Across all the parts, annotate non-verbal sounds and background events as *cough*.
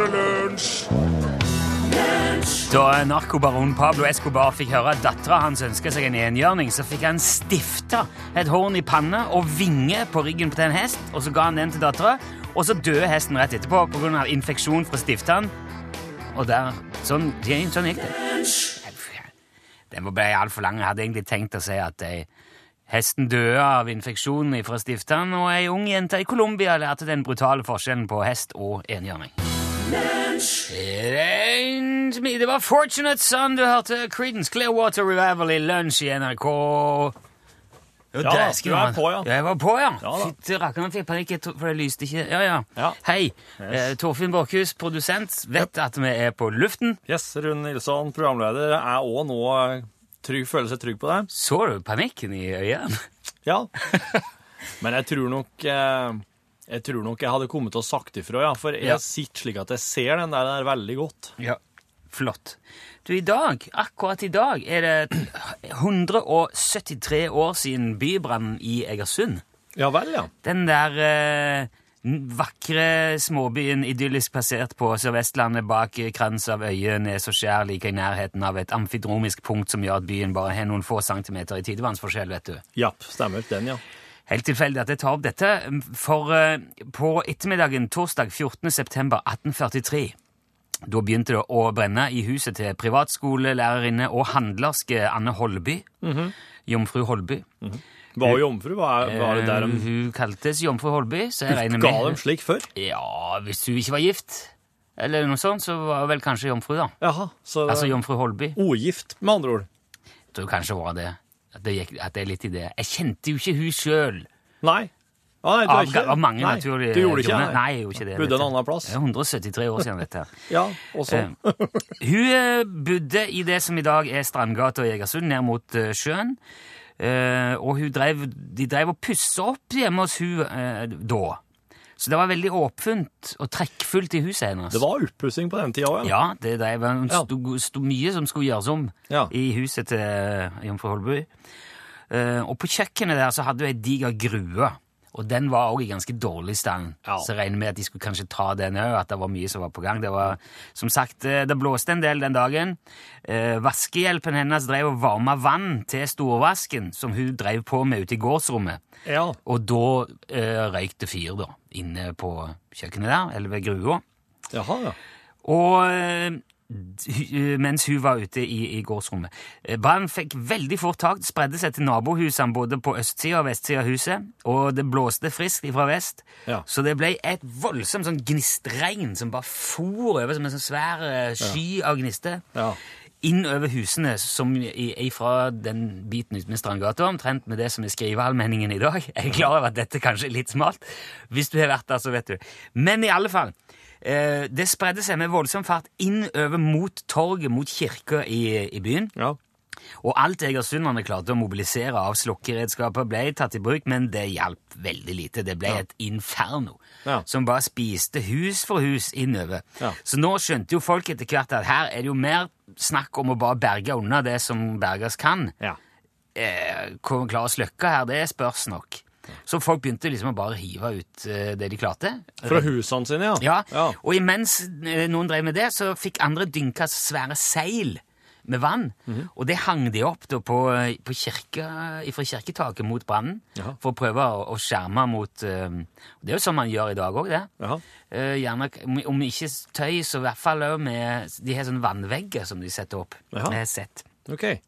er det lunsj! Da narkobaron Pablo Escobar fikk høre at dattera hans ønska seg en enhjørning, så fikk han stifta et horn i panna og vinge på ryggen til en hest, og så ga han den til dattera, og så døde hesten rett etterpå pga. infeksjon fra stifteren. Og der Sånn, sånn gikk det. Den ble altfor lang. Jeg hadde egentlig tenkt å si at jeg hesten døde av infeksjon fra stifteren, og ei ung jente i Colombia lærte den brutale forskjellen på hest og enhjørning. Det var Fortunate Son du hørte. Creedence Clearwater Revival i lunsj i NRK. Jo, Ja, dæsken, du er på, ja. Jeg var på, ja. Ja. Fytti rakkeren, fikk panikk, for det lyste ikke. Ja, ja. Ja. Hei. Yes. Torfinn Borchhus, produsent, vet at vi er på luften. Yes, Rune Nilsson, programleder, er òg nå eh, trygg, føler seg trygg på deg. Så du panikken i øynene? Ja. *laughs* Men jeg tror nok eh, Jeg tror nok jeg hadde kommet og sagt ifra, ja. For jeg Ja. sitter slik at jeg ser den der, der veldig godt. Ja. Flott. Du, i dag, akkurat i dag, er det 173 år siden bybrannen i Egersund. Ja vel, ja. Den der eh, vakre småbyen idyllisk plassert på Sør-Vestlandet bak krans av øyer, nes og skjær like i nærheten av et amfidromisk punkt som gjør at byen bare har noen få centimeter i tidevannsforskjell, vet du. Ja, stemmer. Den, ja. Helt tilfeldig at jeg tar opp dette, for eh, på ettermiddagen torsdag 14. september 1843 da begynte det å brenne i huset til privatskolelærerinne og handlerske Anne Holby. Jomfru Holby. Var jo jomfru? Var, var det der Eh, de Hun kaltes Jomfru Holby, så jeg regner med... ga dem slik før? Ja, hvis hun ikke var gift, eller noe sånt, så var hun vel kanskje jomfru, da. Jaha. Så Altså Jomfru Holby. ogift, med andre ord. Jeg tror kanskje hun var det. At det, gikk, at det er litt i det. Jeg kjente jo ikke hun sjøl. Nei. Ah, nei, Av, ikke av mange nei, naturlige Du gjorde ikke grunner. Nei, jeg gjorde ikke det. Bodde en annen plass? Det er 173 år siden dette. *laughs* Ja, og så Eh, Hun eh, bodde i det som i dag er Strandgata i Egersund, ned mot uh, sjøen. Uh, og drev, de drev og pussa opp hjemme hos hun da. Så det var veldig åpent og trekkfullt i huset hennes. Det var oppussing på den tida òg, ja. Ja, det var sto, sto mye som skulle gjøres om Ja. i huset til eh, jomfru Holby. Eh, og på kjøkkenet der så hadde hun ei diger grue. Og den var òg i ganske dårlig stand. Ja. Så jeg regner med at de skulle kanskje ta den òg, at det var mye som var på gang. Det var, som sagt, eh, det blåste en del den dagen. Eh, vaskehjelpen hennes drev og varma vann til storvasken, som hun drev på med ute i gårdsrommet. ja. Og da eh, røyk det fyr, da, inne på kjøkkenet der, eller ved grua. Jaha, ja. Og eh, mens hun var ute i, i gårdsrommet. Eh, Brannen fikk veldig fort tak, spredde seg til nabohusene både på østsida og vestsida av huset, og det blåste friskt fra vest, Ja. så det ble et voldsomt sånn gnistregn som bare for over som en sånn svær eh, sky av gnister. Ja. Inn over husene, som er fra den biten ute med Strandgata, omtrent med det som er skriveallmenningen i dag. Jeg er klar over at dette kanskje er litt smalt. Hvis du har vært der, så vet du. Men i alle fall, eh, det spredde seg med voldsom fart innover mot torget, mot kirka i, i byen. ja. Og alt egersunderne klarte å mobilisere av slokkeredskaper, ble tatt i bruk, men det hjalp veldig lite. Det ble et inferno Ja. som bare spiste hus for hus innover. Ja. Så nå skjønte jo folk etter hvert at her er det jo mer snakk om å bare berge unna det som berges kan. ja. Eh, klare å slukke her, det spørs nok. Så folk begynte liksom å bare hive ut eh, det de klarte. Fra husene sine, ja. Ja, ja. og imens eh, noen drev med det, så fikk andre dynka svære seil med vann, Mhm. og det hang de opp da på, på kirke, fra kirketaket mot brannen, ja. for å prøve å, å skjerme mot eh, Det er jo sånn man gjør i dag òg, det. Ja. Uh, gjerne, om- ikke tøy, så i hvert fall også med De har sånne vannvegger som de setter opp. Ja. Har sett. Ok. Eh,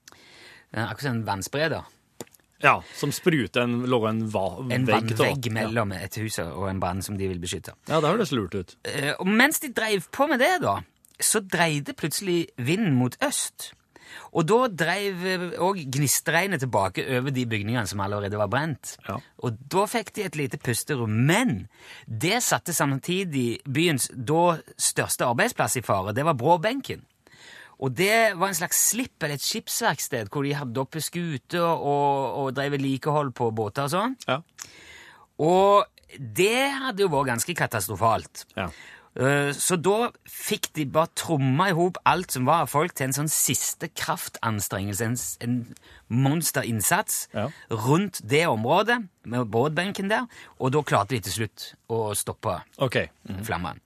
Akkurat som en vannspreder. Ja, som spruter en, lå en, va, En vegg vannvegg mellom et hus og en brann som de vil beskytte. Ja, det høres lurt ut. Eh, Og mens de dreiv på med det, da, så dreide plutselig vinden mot øst. Og da dreiv òg gnistregnet tilbake over de bygningene som allerede var brent. Ja. Og da fikk de et lite pusterom. Men det satte samtidig byens da største arbeidsplass i fare. Det var Bråbenken. Og det var en slags slipp, eller et skipsverksted, hvor de hadde oppe skuter og, og drev vedlikehold på båter og sånn. Ja. Og det hadde jo vært ganske katastrofalt. Ja. Eh, Så da fikk de bare tromma i hop alt som var av folk, til en sånn siste kraftanstrengelse, en, en monsterinnsats Ja. rundt det området, med båtbenken der, og da klarte de til slutt å stoppe OK. flammene.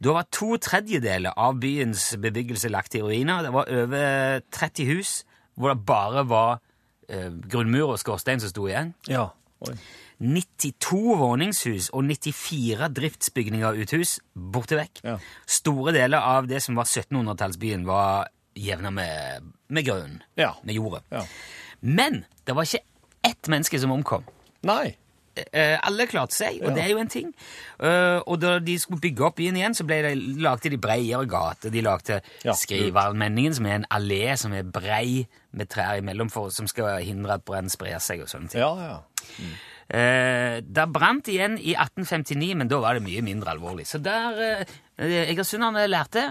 Da var to tredjedeler av byens bebyggelse lagt i ruiner. Det var over 30 hus hvor det bare var eh, grunnmur og skorstein som sto igjen. Ja. Oi. 92 våningshus og 94 driftsbygninger uthus borte vekk. Ja. Store deler av det som var 1700-tallsbyen, var jevna med, med grunnen, Ja. med jordet. ja. Men det var ikke ett menneske som omkom. Nei. Eh, alle klarte seg, og det er jo en ting. Eh, og da de skulle bygge opp byen igjen, så det, lagde de bredere gater. De lagde Ja, Skriverallmenningen, som er en allé som er brei med trær imellom, for, som skal hindre at brann sprer seg og sånne ting. Ja, ja. Eh, det brant igjen i 1859, men da var det mye mindre alvorlig. Så der eh, Egersunderne lærte.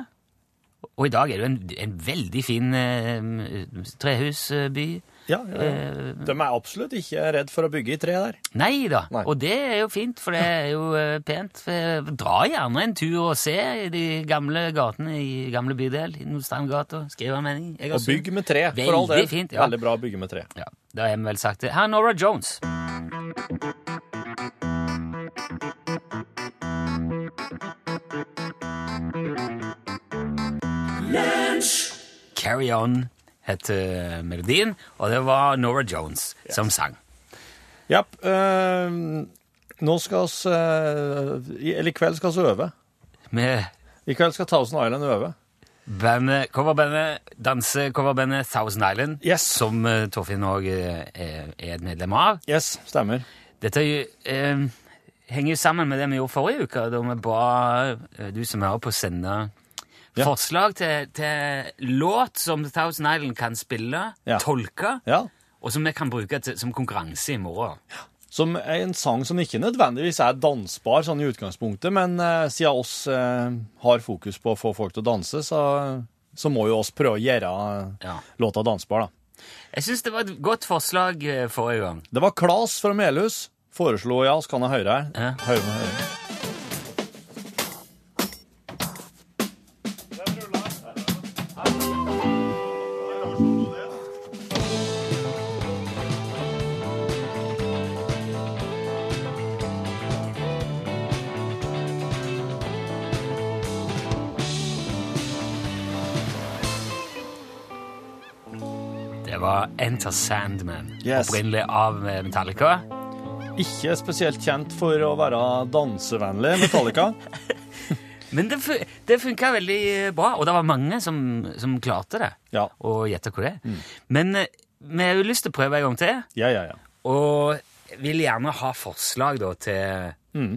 Og i dag er det jo en, en veldig fin eh, trehusby. Ja, ja, ja. De er absolutt ikke redd for å bygge i tre der. Nei da, Nei. og det er jo fint, for det er jo eh, pent. Dra gjerne en tur og se i de gamle gatene i gamle bydel. i Nordstrandgata, skriv en mening. Og bygg med tre, for all del. fint, ja. Veldig bra å bygge med tre. Ja, da har vi vel sagt det. Her er Nora Jones. Carry On heter melodien, og det var Nora Jones som sang. Ja. Uh, nå skal vi uh, Eller i kveld skal vi øve. Med I kveld skal Thousand Island øve. bandet, coverbandet, dansecoverbandet Thousand Island, Yes. som uh, Torfinn òg er, er et medlem av. Yes, stemmer. Dette er jo, eh, henger jo sammen med det vi gjorde forrige uke, da vi ba eh, du som hører på, sende Ja. forslag til, til låt som Thousand Island kan spille, Ja. tolke, Ja. og som vi kan bruke til, som konkurranse i morgen. Som er en sang som ikke nødvendigvis er dansbar sånn i utgangspunktet, men uh, siden oss uh, har fokus på å få folk til å danse, så, så må jo oss prøve å gjøre uh, låta dansbar, da. Jeg syns det var et godt forslag forrige gang. Det var Klas fra Melhus foreslo, ja, så kan jeg høre her. Høre med høre. Var Enter Sandman, Yes. opprinnelig av Metallica. Ikke spesielt kjent for å være dansevennlig, Metallica. *laughs* Men det, det funka veldig bra, og det var mange som, som klarte det. Ja. Og gjette hvor det er. Men eh, vi har jo lyst til å prøve en gang til, Ja, ja, ja. og vil gjerne ha forslag da til, Mm.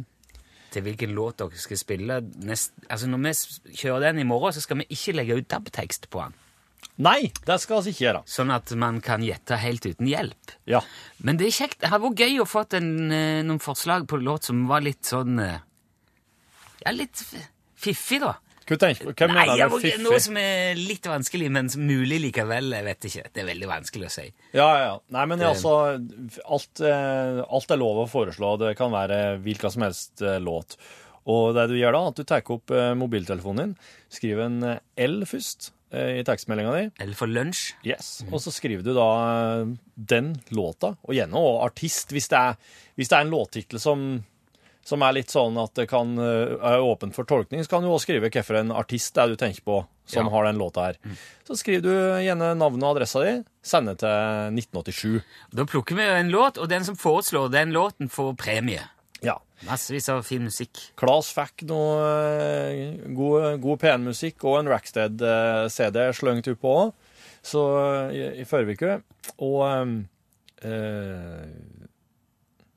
til hvilken låt dere skal spille. Nest, altså Når vi kjører den i morgen, så skal vi ikke legge ut DAB-tekst på den, Nei, det skal vi ikke gjøre. sånn at man kan gjette helt uten hjelp. Ja. Men det er kjekt. Det hadde vært gøy å få noen forslag på låt som var litt sånn eh, Ja, litt fiffig, da. Hva tenker du? Hvem Nei, mener du fiffig? noe som er litt vanskelig, men mulig likevel. Jeg vet ikke. Det er veldig vanskelig å si. Ja, ja. Nei, men altså, alt, eh, alt er lov å foreslå. Det kan være hvilken som helst eh, låt. Og det du gjør da, at du tar opp eh, mobiltelefonen din, skriver en eh, L først eh, i tekstmeldinga di, Eller for lunsj. yes. og så skriver du da eh, den låta, og gjerne også artist, hvis det er, hvis det er en låttittel som, som er litt sånn at det kan, eh, er åpen for tolkning, så kan du også skrive hvilken artist det er du tenker på som Ja. har den låta her. Så skriver du gjerne navnet og adressa di, sender til 1987. Da plukker vi en låt, og den som foreslår den låten, får premie. Massevis av fin musikk. Klas fikk noe eh, god, god PN-musikk og en Rackstead-CD slengt ut på òg, så eh, i, i forrige uke. Og eh, eh,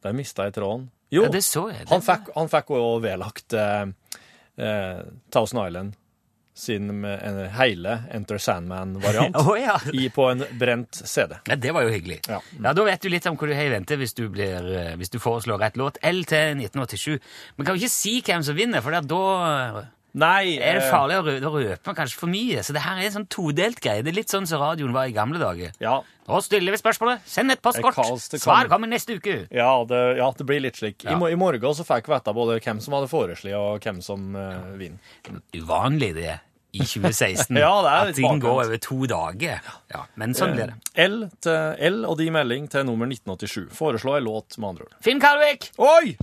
Der mista jeg tråden. Jo, Ja, det så jeg. Det. han fikk òg vedlagt eh, eh, Thousand Island sin en hele Enter Sandman-variant *laughs* oh, ja. på en brent CD. ja! Det var jo hyggelig. Ja. Ja, Da vet du litt om hva du har i vente hvis du, blir, eh, hvis du foreslår rett låt. L til 1987. Men kan jo ikke si hvem som vinner, for da Nei Er det eh, farlig å røpe kanskje for mye? Så det her er en sånn todelt greie. Det er litt sånn som radioen var i gamle dager. Ja, Nå stiller vi spørsmålet. Send et postkort. Svar kommer neste uke. ja, det, ja, det blir litt slik. Ja. I, I morgen så fikk vi vite både hvem som hadde foreslått, og hvem som uh, vinner. Uvanlig det i 2016. *laughs* Ja, det er At ting går over to dager. Ja, Men sånn blir det. L, til, L og de melding til nummer 1987. Foreslå en låt, med andre ord. Finn Kalvik! Oi!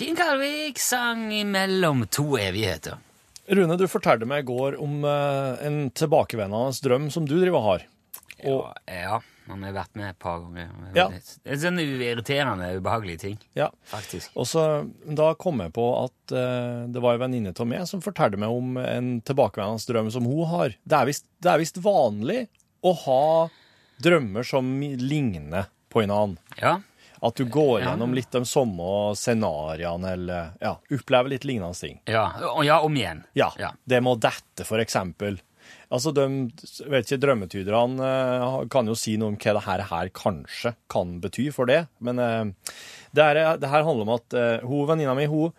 Finn Kalvik sang imellom to evigheter. Rune, du fortalte meg i går om eh, en tilbakevendende drøm som du driver og har. Og, Ja, ja, han har vært med et par ganger. Ja. Det er sånne irriterende, ubehagelige ting, ja. faktisk. Og så Da kom jeg på at uh, det var en venninne av meg som fortalte meg om en tilbakevendende drøm som hun har. Det er visst- vanlig å ha drømmer som ligner på en annen. Ja, At du går gjennom litt de samme scenarioene, eller ja, opplever litt lignende ting. ja, ja, om igjen. Ja, Ja. det må dette, for eksempel. Altså, de, vet ikke, Drømmetyderne eh, kan jo si noe om hva det her, her kanskje kan bety for det, men eh, det, er, det her handler om at eh, hun, venninna mi hun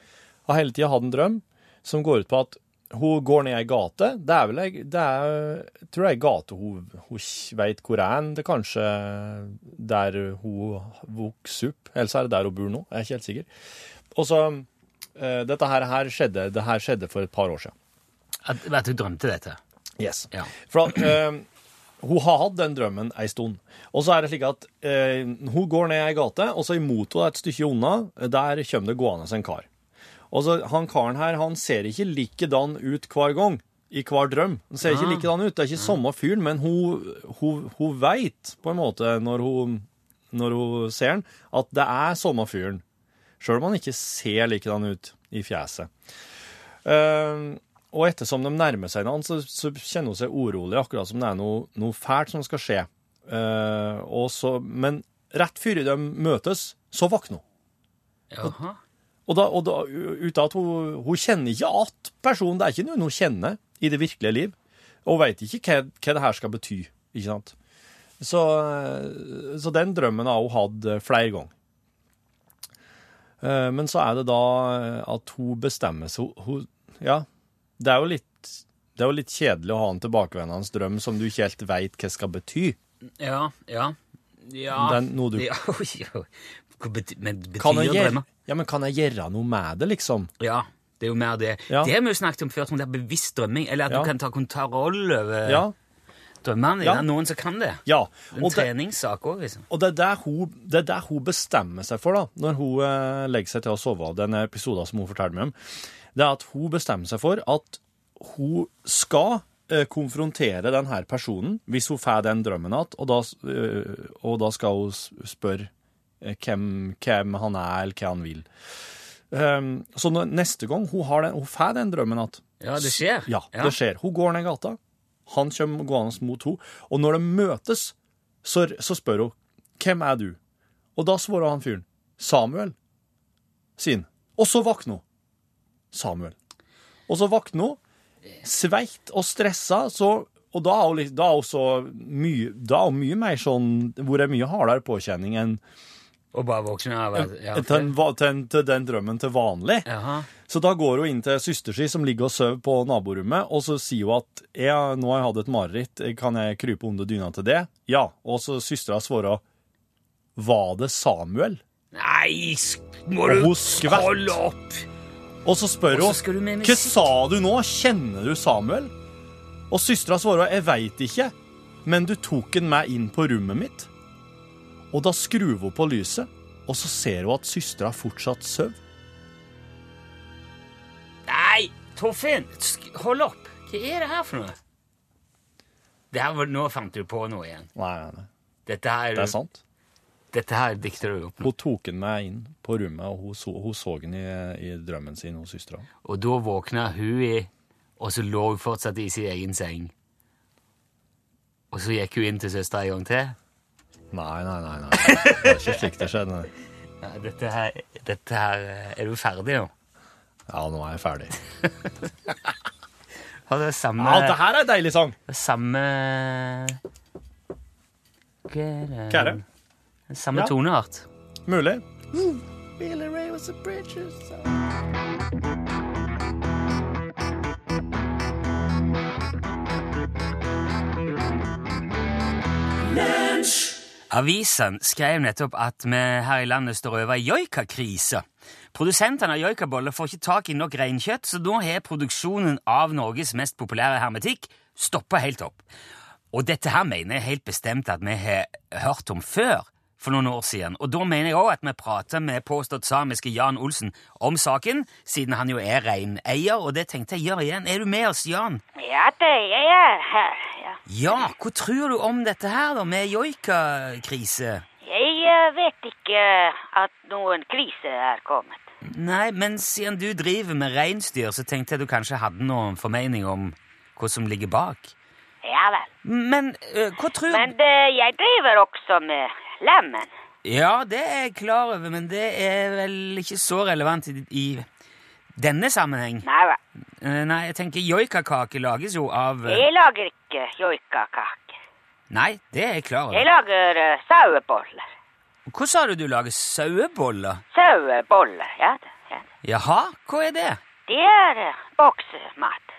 har hele tida hatt en drøm som går ut på at hun går ned ei gate. Det er vel ei det er, Jeg tror er ei gate hun, hun veit hvor er. Det er kanskje der hun vokste opp. Eller så er det der hun bor nå. Jeg er ikke helt sikker. Og så eh, Dette her, her skjedde, det her skjedde for et par år siden. At, at du drømte dette. Yes. Ja. For eh, hun har hatt den drømmen ei stund. Og så er det slik at uh, hun går ned ei gate, og så imot henne et stykke unna, der kommer det gående en kar. Og så Han karen her han ser ikke likedan ut hver gang i hver drøm. Han ser ikke likedan ut. Det er ikke samme fyren, men hun, hun, hun veit på en måte når hun, når hun ser han, at det er samme fyren. Sjøl om han ikke ser likedan ut i fjeset. Eh, og ettersom de nærmer seg hverandre, så, så kjenner hun seg urolig, akkurat som det er noe, noe fælt som skal skje. Uh, og så, men rett før de møtes, så våkner hun. Jaha. Og da, og da ut av at hun, hun kjenner ikke at personen, det er ikke noe hun kjenner i det virkelige liv, og vet ikke hva, hva det her skal bety, ikke sant? Så, eh, så den drømmen har hun hatt flere ganger. Eh, Men så er det da at hun bestemmer seg, hun, hun, ja, det er jo litt, det er jo litt kjedelig å ha en tilbakevendende drøm som du ikke helt vet hva skal bety. Ja, ja. Ja. Er noe du- ja, *laughs* bety, men betyr Kan jeg, gjøre, drømmer? ja, men kan jeg gjøre noe med det, liksom? Ja, det er jo mer det. Ja. Det har vi jo snakket om før, det er bevisst drømming. Eller at Ja. du kan ta kontroll over Ja, drømmene. Ja. Det er noen som kan det. ja. En Og treningssak òg, liksom. Og det er der hun, det er der hun bestemmer seg for, da, når hun eh, legger seg til å sove, den episoden som hun forteller meg om, det er at hun bestemmer seg for at hun skal eh, konfrontere denne personen hvis hun får den drømmen igjen, og, da, eh, og da skal hun spørre eh, hvem, hvem han er, eller hva han vil. Um, så når, neste gang hun, har den, hun får den drømmen igjen Ja, det skjer. ja, det skjer. Hun går ned gata, han kommer gående mot henne, og når de møtes, så, så spør hun hvem er du? Og da svarer han fyren Samuel, sin. Og så våkner hun. Samuel. Og så våkner hun, sveitt og stressa, så og da er hun, da er hun mye mer sånn Hvor det er mye hardere påkjenning enn Og bare våkne av ja, til, den til, til den drømmen til vanlig. Aha. Så da går hun inn til søster si, som ligger og sover på naborommet, og så sier hun at jeg, nå har jeg hatt et mareritt, kan jeg krype under dyna til det? Ja. Og så søstera svarer var det Samuel? Nei, må du holde opp! Og så spør Og hun hva sa du nå, kjenner du Samuel? Og søstera svarer jeg veit ikke, men du tok han med inn på rommet mitt. Og da skrur hun på lyset, og så ser hun at søstera fortsatt sover. Nei, Torfinn! Hold opp! Hva er det her for noe? Det her var, nå fant du på noe igjen. Nei, nei, nei. Dette her, Det er sant. Dette her dikter du opp nå. Hun tok den med inn på rommet, og hun så, hun så den i, i drømmen sin hos søstera. Og da våkna hun i, og så lå hun fortsatt i sin egen seng. Og så gikk hun inn til søstera en gang til. Nei, nei, nei. nei. Det er ikke slik det skjedde. Ja, dette her, dette her Er du ferdig nå? Ja, nå er jeg ferdig. Og det samme, Ja, det her er en deilig sang! det samme er Hva er det? Samme Ja. toneart. Mulig. Billy Ray was a preacher, so. Avisen skrev nettopp at vi her i landet står over ei joikakrise. Produsentene av joikaboller får ikke tak i nok reinkjøtt, så nå har produksjonen av Norges mest populære hermetikk stoppa helt opp. Og dette her mener jeg helt bestemt at vi har hørt om før, for noen år siden. Og da mener jeg òg at vi prater med påstått samiske Jan Olsen om saken, siden han jo er reineier, og det tenkte jeg gjør igjen. Er du med oss, Jan? Ja, det er jeg er her, ja. Hva tror du om dette her, da, med joikakrise? Jeg eh, vet ikke at noen krise er kommet. Nei, men siden du driver med reinsdyr, så tenkte jeg du kanskje hadde noen formening om hva som ligger bak. Ja vel. Men øh, hva tror Men det, jeg driver også med lemmen. Ja, det er jeg klar over, men det er vel ikke så relevant i, i denne sammenheng. Nei vel. Eh, Nei, jeg tenker joikakake lages jo av eh, Jeg lager ikke joikakaker. Nei, det er jeg klar over. Jeg lager uh, saueboller. Hva sa du du lager saueboller? Saueboller, ja det- Ja. det. Jaha, hva er det? Det er uh, boksemat.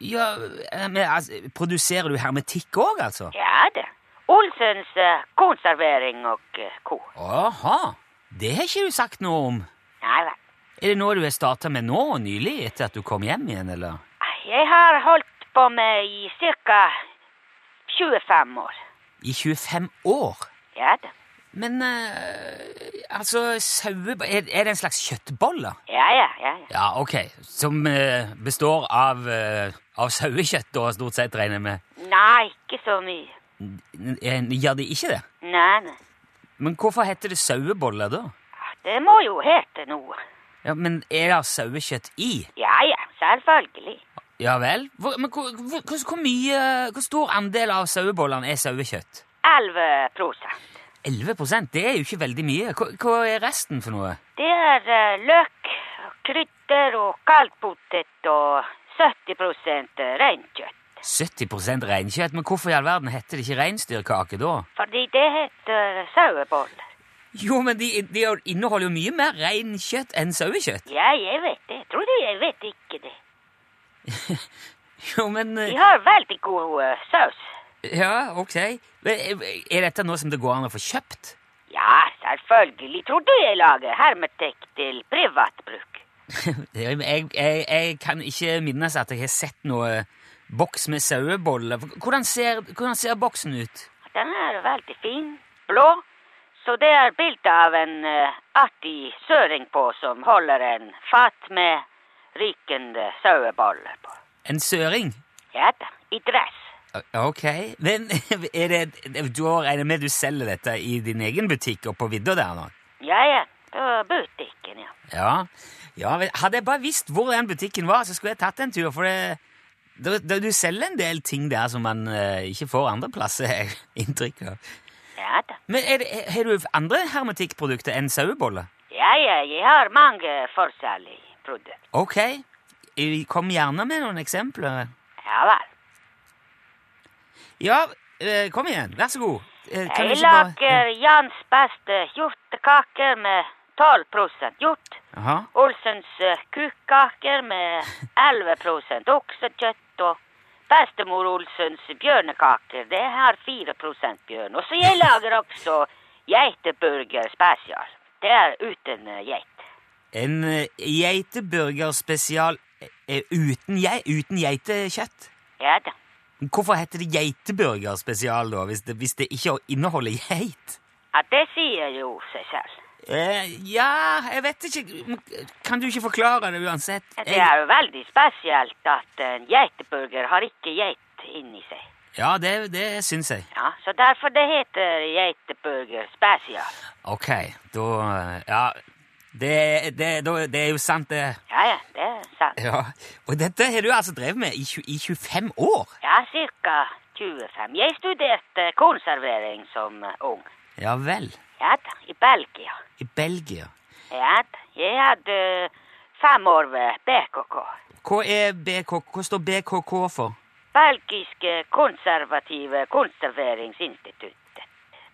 Ja, eh, men altså, Produserer du hermetikk òg, altså? Ja det. Olsens uh, konservering og uh, ko. Aha, det har ikke du sagt noe om. Nei vel. Er det noe du har starta med nå nylig, etter at du kom hjem igjen, eller? Jeg har holdt på med i ca. 25 år. I 25 år? Ja da. Men uh, altså, saue... Er, er det en slags kjøttbolle? Ja, ja, ja. ja. Ja, ok. Som uh, består av, uh, av sauekjøtt, da, stort sett, regner jeg med. Nei, ikke så mye. N- Gjør det ikke det? Nei, nei. Men hvorfor heter det saueboller, da? Det må jo hete noe. Ja, Men er det sauekjøtt i? Ja, ja, selvfølgelig. Ja vel? Hvor, men hvor, hvor, hvor, mye Hvor stor andel av sauebollene er sauekjøtt? 11 prosent. 11% Det er jo ikke veldig mye. Hva, hva er resten for noe? Det er uh, løk, krydder og kaldpotet og 70 prosent reinkjøtt. 70% reinkjøtt? Men hvorfor i all verden heter det ikke reinsdyrkake da? Fordi det heter saueboller. Jo, men de, de inneholder jo mye mer reinkjøtt enn sauekjøtt. Ja, jeg vet det. Jeg tror det, jeg vet ikke det. *laughs* Jo, men De eh, har veldig god uh, saus. Ja, ok. Eh, Er dette noe som det går an å få kjøpt? Ja, selvfølgelig. Tror du jeg lager hermetikk til privatbruk. *laughs* jeg, jeg, jeg kan ikke minnes at jeg har sett noe boks med saueboller. Hvordan ser, hvordan ser boksen ut? Den er veldig fin. Blå. Så det er bilde av en uh, artig søring på som holder en fat med rykende saueboller på. En søring? Ja da, i dress. Ok, men *laughs* er det, du regner med du selger dette i din egen butikk og på vidda der nå? Ja, ja, på butikken, ja. Ja, ja hadde jeg bare visst hvor den butikken var, så skulle jeg tatt en tur, for det, det, det, du selger en del ting der som man uh, ikke får andre plasser, *laughs* inntrykk av. Ja da. Men er har du andre hermetikkprodukter enn saueboller? Ja, ja, jeg har mange forskjellige produkter. Ok, Eh, kom gjerne med noen eksempler. Ja vel. Ja, eh, kom igjen, vær så god. Eh, kan Jeg lager bare- Jans beste hjortekaker med 12 prosent hjort. Aha. Olsens uh, kukkaker med *laughs* 11% oksekjøtt og bestemor Olsens bjørnekaker, det har 4% bjørn. Og så jeg lager *laughs* også geiteburger spesial. Det er uten geit. En eh, geiteburger spesial eh, uten, uten geitekjøtt? Ja da. Hvorfor heter det geiteburger spesial, da, hvis det, hvis det ikke inneholder geit? Ja, det sier jo seg selv. Eh, ja, jeg vet ikke. Kan du ikke forklare det uansett? Det er jo veldig spesielt at en geiteburger har ikke geit inni seg. Ja, det, det syns jeg. Ja, Så derfor det heter geiteburger spesial. Ok, da Ja. Det, det, det er jo sant, det. Ja, ja, det er sant. Ja. Og dette har du altså drevet med i, i 25 år? Ja, cirka 25. Jeg studerte konservering som ung. Ja vel. Ja da, i Belgia. I Belgia. Ja da, jeg hadde fem år ved BKK. Hva er BKK? hva står BKK for? Belgiske konservative konserveringsinstituttet.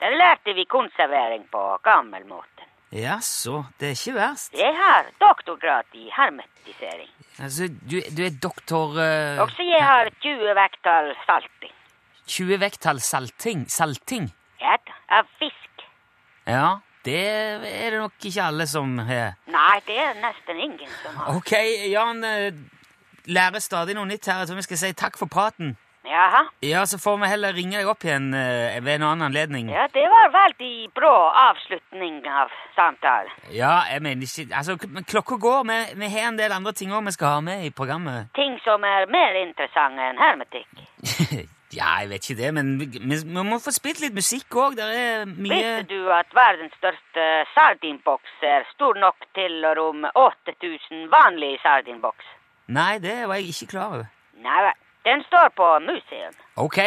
Der lærte vi konservering på gammelmåten. Jaså, det er ikke verst. Jeg har doktorgrad i hermetisering. Altså, du, du er doktor uh, Også jeg har 20 vekttall salting. 20 vekttall salting? Salting? Ja av fisk. Ja, det er det nok ikke alle som har. Nei, det er nesten ingen som har. Ok, Jan eh, lærer stadig noe nytt her. Jeg tror vi skal si takk for praten. Jaha. Ja, så får vi heller ringe deg opp igjen eh, ved en annen anledning. Ja, det var veldig bra avslutning av samtalen. Ja, jeg mener ikke Altså, k- men klokka går. Vi, vi har en del andre ting òg vi skal ha med i programmet. Ting som er mer interessante enn hermetikk. *laughs* ja, jeg vet ikke det, men vi, vi, vi må få spilt litt musikk òg. Det er mye Visste du at verdens største sardinboks er stor nok til å romme 8000 vanlige sardinboks? Nei, det var jeg ikke klar over. Nei vel. Den står på museum Ok,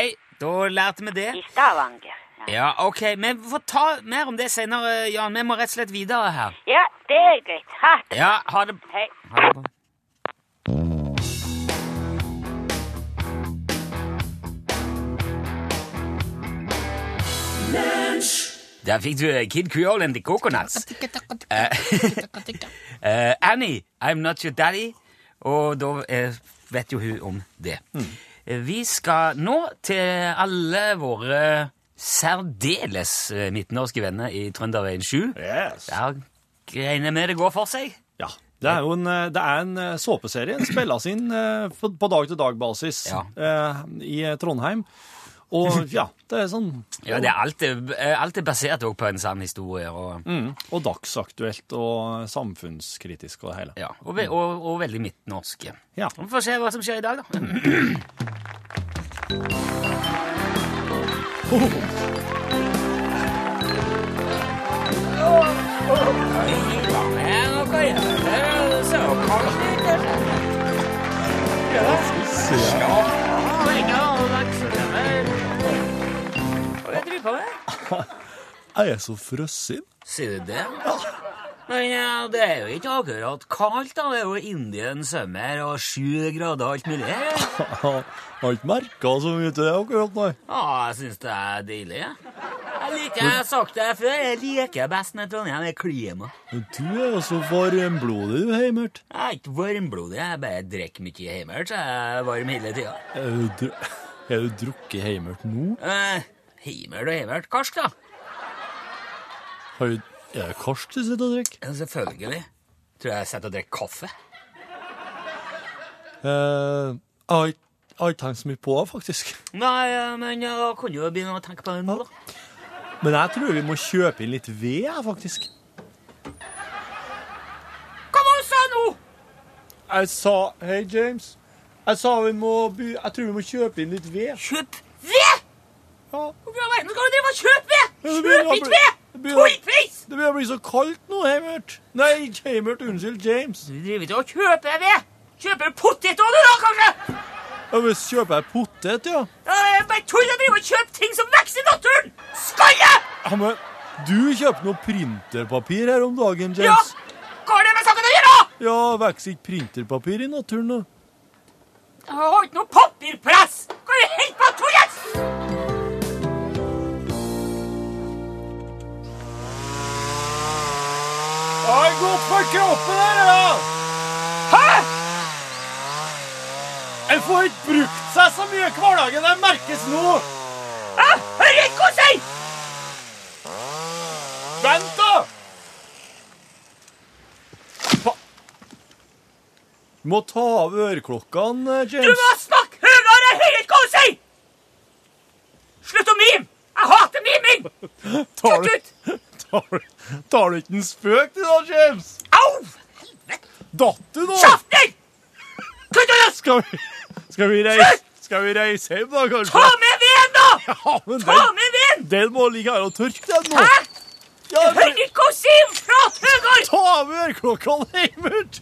da lærte vi det. i Stavanger. Ja. Ja, ok, Vi får ta mer om det senere, Jan. Vi må rett og slett videre her. ja, det er greit. Ha det. Ja, ha det. Hei. Ha det. Der fikk du Kid Creole and the Coconuts. Eh, *laughs* eh, Annie, I'm not your daddy. Og da eh, vet jo hun om det. Mm. Vi skal nå til alle våre særdeles eh, midtnorske venner i Trønderveien 7. Yes. Der regner jeg med det går for seg. Ja. Det er jo en, eh, det er en eh, såpeserie. Den spilles inn på dag-til-dag-basis Ja. i Trondheim. Og *laughs* ja, det er sånn Ja, det er alt, er, alt er basert også på en sann historie. Og, mm, Og dagsaktuelt og samfunnskritisk og det hele. ja, og, ve og, og veldig midtnorsk. Ja. Vi får se hva som skjer i dag, da. *clears throat* Hva driver på med? *laughs* Jeg er så frossen. Sier du det? Men ja, det er jo ikke akkurat kaldt, da. Det er jo Indian summer og sju grader og alt mulig. *laughs* her. Jeg har ikke merka så mye til det akkurat, nei. Ja, jeg syns det er deilig. jeg. Jeg liker, jeg har sagt det før, jeg liker best med Trondheim, det er klima. Men du er jo så varmblodig, du, Heimert. Jeg er ikke varmblodig, jeg bare drikker mye Heimert, så jeg er varm hele tida. Er du drukket Heimert nå? Eh, Heimert og Heimert, karsk, da. Har du, er det karsk du sitter og drikker? Ja, selvfølgelig. Tror jeg sitter og drikker kaffe. Uh, jeg har ikke- jeg tenkt så mye på det, faktisk. Nei, eh, men jeg da kan du jo begynne å tenke på det nå, da. Men jeg tror vi må kjøpe inn litt ved, jeg, faktisk. Hva var det du sa nå? Jeg sa Hei, James. Jeg sa vi må by... Jeg tror vi må kjøpe inn litt ved. Kjøp ved! Ja. Hvorfor i all verden skal du drive og kjøpe ved? Kjøp ikke ved! det begynner- Tullpris! Det begynner å bli så kaldt nå, Heimert. Nei, Heimert. Unnskyld, James. Du driver ikke og kjøper ved. Kjøper potet òg, du, da, kanskje? Ja, hvis kjøper jeg potet, ja. Ja, det er bare tull å driver og kjøpe ting som vokser i naturen! Skalle! ja men du kjøpte noe printerpapir her om dagen, Ja! James. Hva har det med saken å gjøre? Ja, vokser ikke printerpapir i naturen, da? Jeg har ikke noe papirpress! Det er godt for kroppen her, ja! Hæ? En får ikke brukt seg så mye i hverdagen. Det merkes nå. Ikke hva hun sier! Vent, da! Du må ta av øreklokkene, Du James. må snakke høyere! Jeg hører ikke hva hun sier! Slutt å mime! Jeg hater miming! Kutt ut! Tar, tar du ikke en spøk til da, James? Au! Datt du nå? Kjeft deg! Kutt ut! Skal vi, skal vi reise Skal vi reise hjem, da, kanskje? Ta med veden, da! Ja, men Ta den, med veden! den må ligge her og tørke, den nå. Hæ? Ja, Jeg hører ikke hun sier! Prat høyere! Ta av ørklokka, Heimert.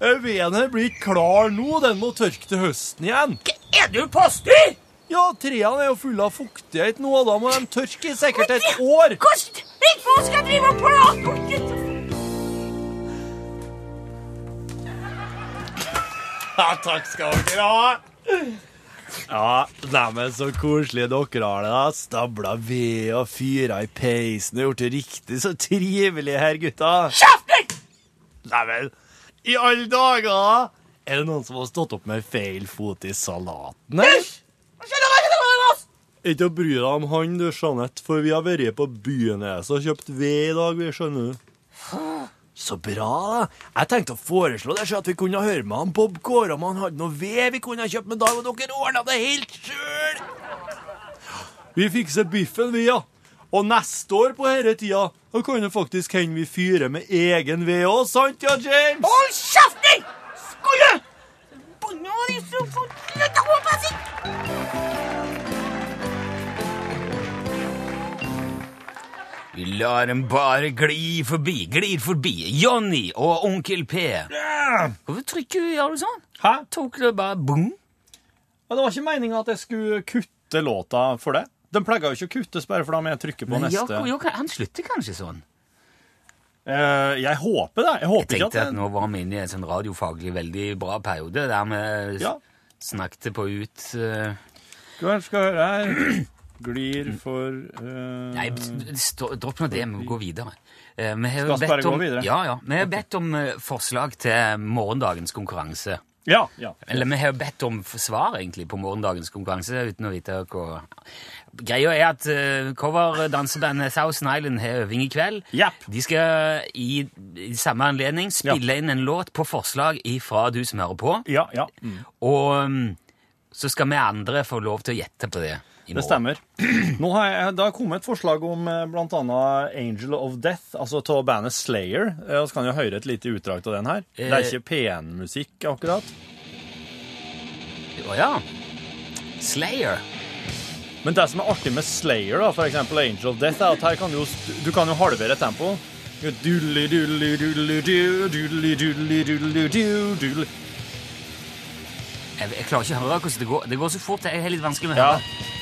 Eh, Veden her blir klar nå. Den må tørke til høsten igjen. Er du på styr? Ja, trærne er jo fulle av fuktighet nå, og da må de tørke i sikkert et år. Hvordan Hva skal jeg drive og prate om? Ja, takk skal dere ha. Ja, neimen så koselig dere har det. da. Stabla ved og fyra i peisen og gjort det riktig så trivelig her, gutta. Kjeft deg! Neimen, i alle dager! Er det noen som har stått opp med feil fot i salaten her? Ikke å bry deg om han, du, Jeanette, for vi har vært på Byneset og kjøpt ved i dag, vi skjønner du. Så bra, da. Jeg tenkte å foreslå det, så at vi kunne høre med han Bob Kåre om han hadde noe ved vi kunne ha kjøpt, med Dag, og dere ordna det helt sjøl. Vi fikser biffen, vi, ja. Og neste år på denne tida da kan det faktisk hende vi fyrer med egen ved òg, sant ja, James? Hold kjeften! Skulle! Vi lar dem bare gli forbi, glir forbi. Johnny og Onkel P. Hvorfor trykker du, gjør du sånn? Hæ? Tok det bare boom? Ja, det var ikke meninga at jeg skulle kutte låta for det. Den pleier jo ikke å kuttes bare fordi jeg trykker på Men neste. Jo, jo, han slutter kanskje sånn? Eh, jeg håper det. Jeg Jeg håper ikke tenkte at at nå var vi inne i en sånn radiofaglig veldig bra periode der vi Ja. snakket på ut eh, Skal skal høre her. Glir for uh, Nei, dropp nå det, vi må gå videre. Uh, vi har Skal vi bare bedt gå om, videre? Ja, ja. Vi har bedt om forslag til morgendagens konkurranse. Ja. ja. Eller vi har jo bedt om svar egentlig på morgendagens konkurranse uten å vite hva Greia er at uh, coverdansebandet Thousand Island har øving i kveld. Yep. De skal i, i samme anledning spille inn en låt på forslag ifra du som hører på. Ja, ja. Mm. Og um, så skal vi andre få lov til å gjette på det Det stemmer. *clears throat* Nå har jeg, det har kommet et forslag om bl.a. blant annet Angel of Death, altså av bandet Slayer. Vi så kan jeg høre et lite utdrag av den her. Det er Eh. ikke P1-musikk, akkurat. Å ja. Slayer. Men det som er artig med Slayer, da, eksempel Angel of Death, er at her kan du du kan jo halvere tempo. Dudeli, dudeli, dudeli, du, dudeli, dudeli, dudeli, du, dudeli. Jeg, jeg klarer ikke å høre hvordan det går. Det går så fort. Jeg har litt vanskelig med å høre. Ja,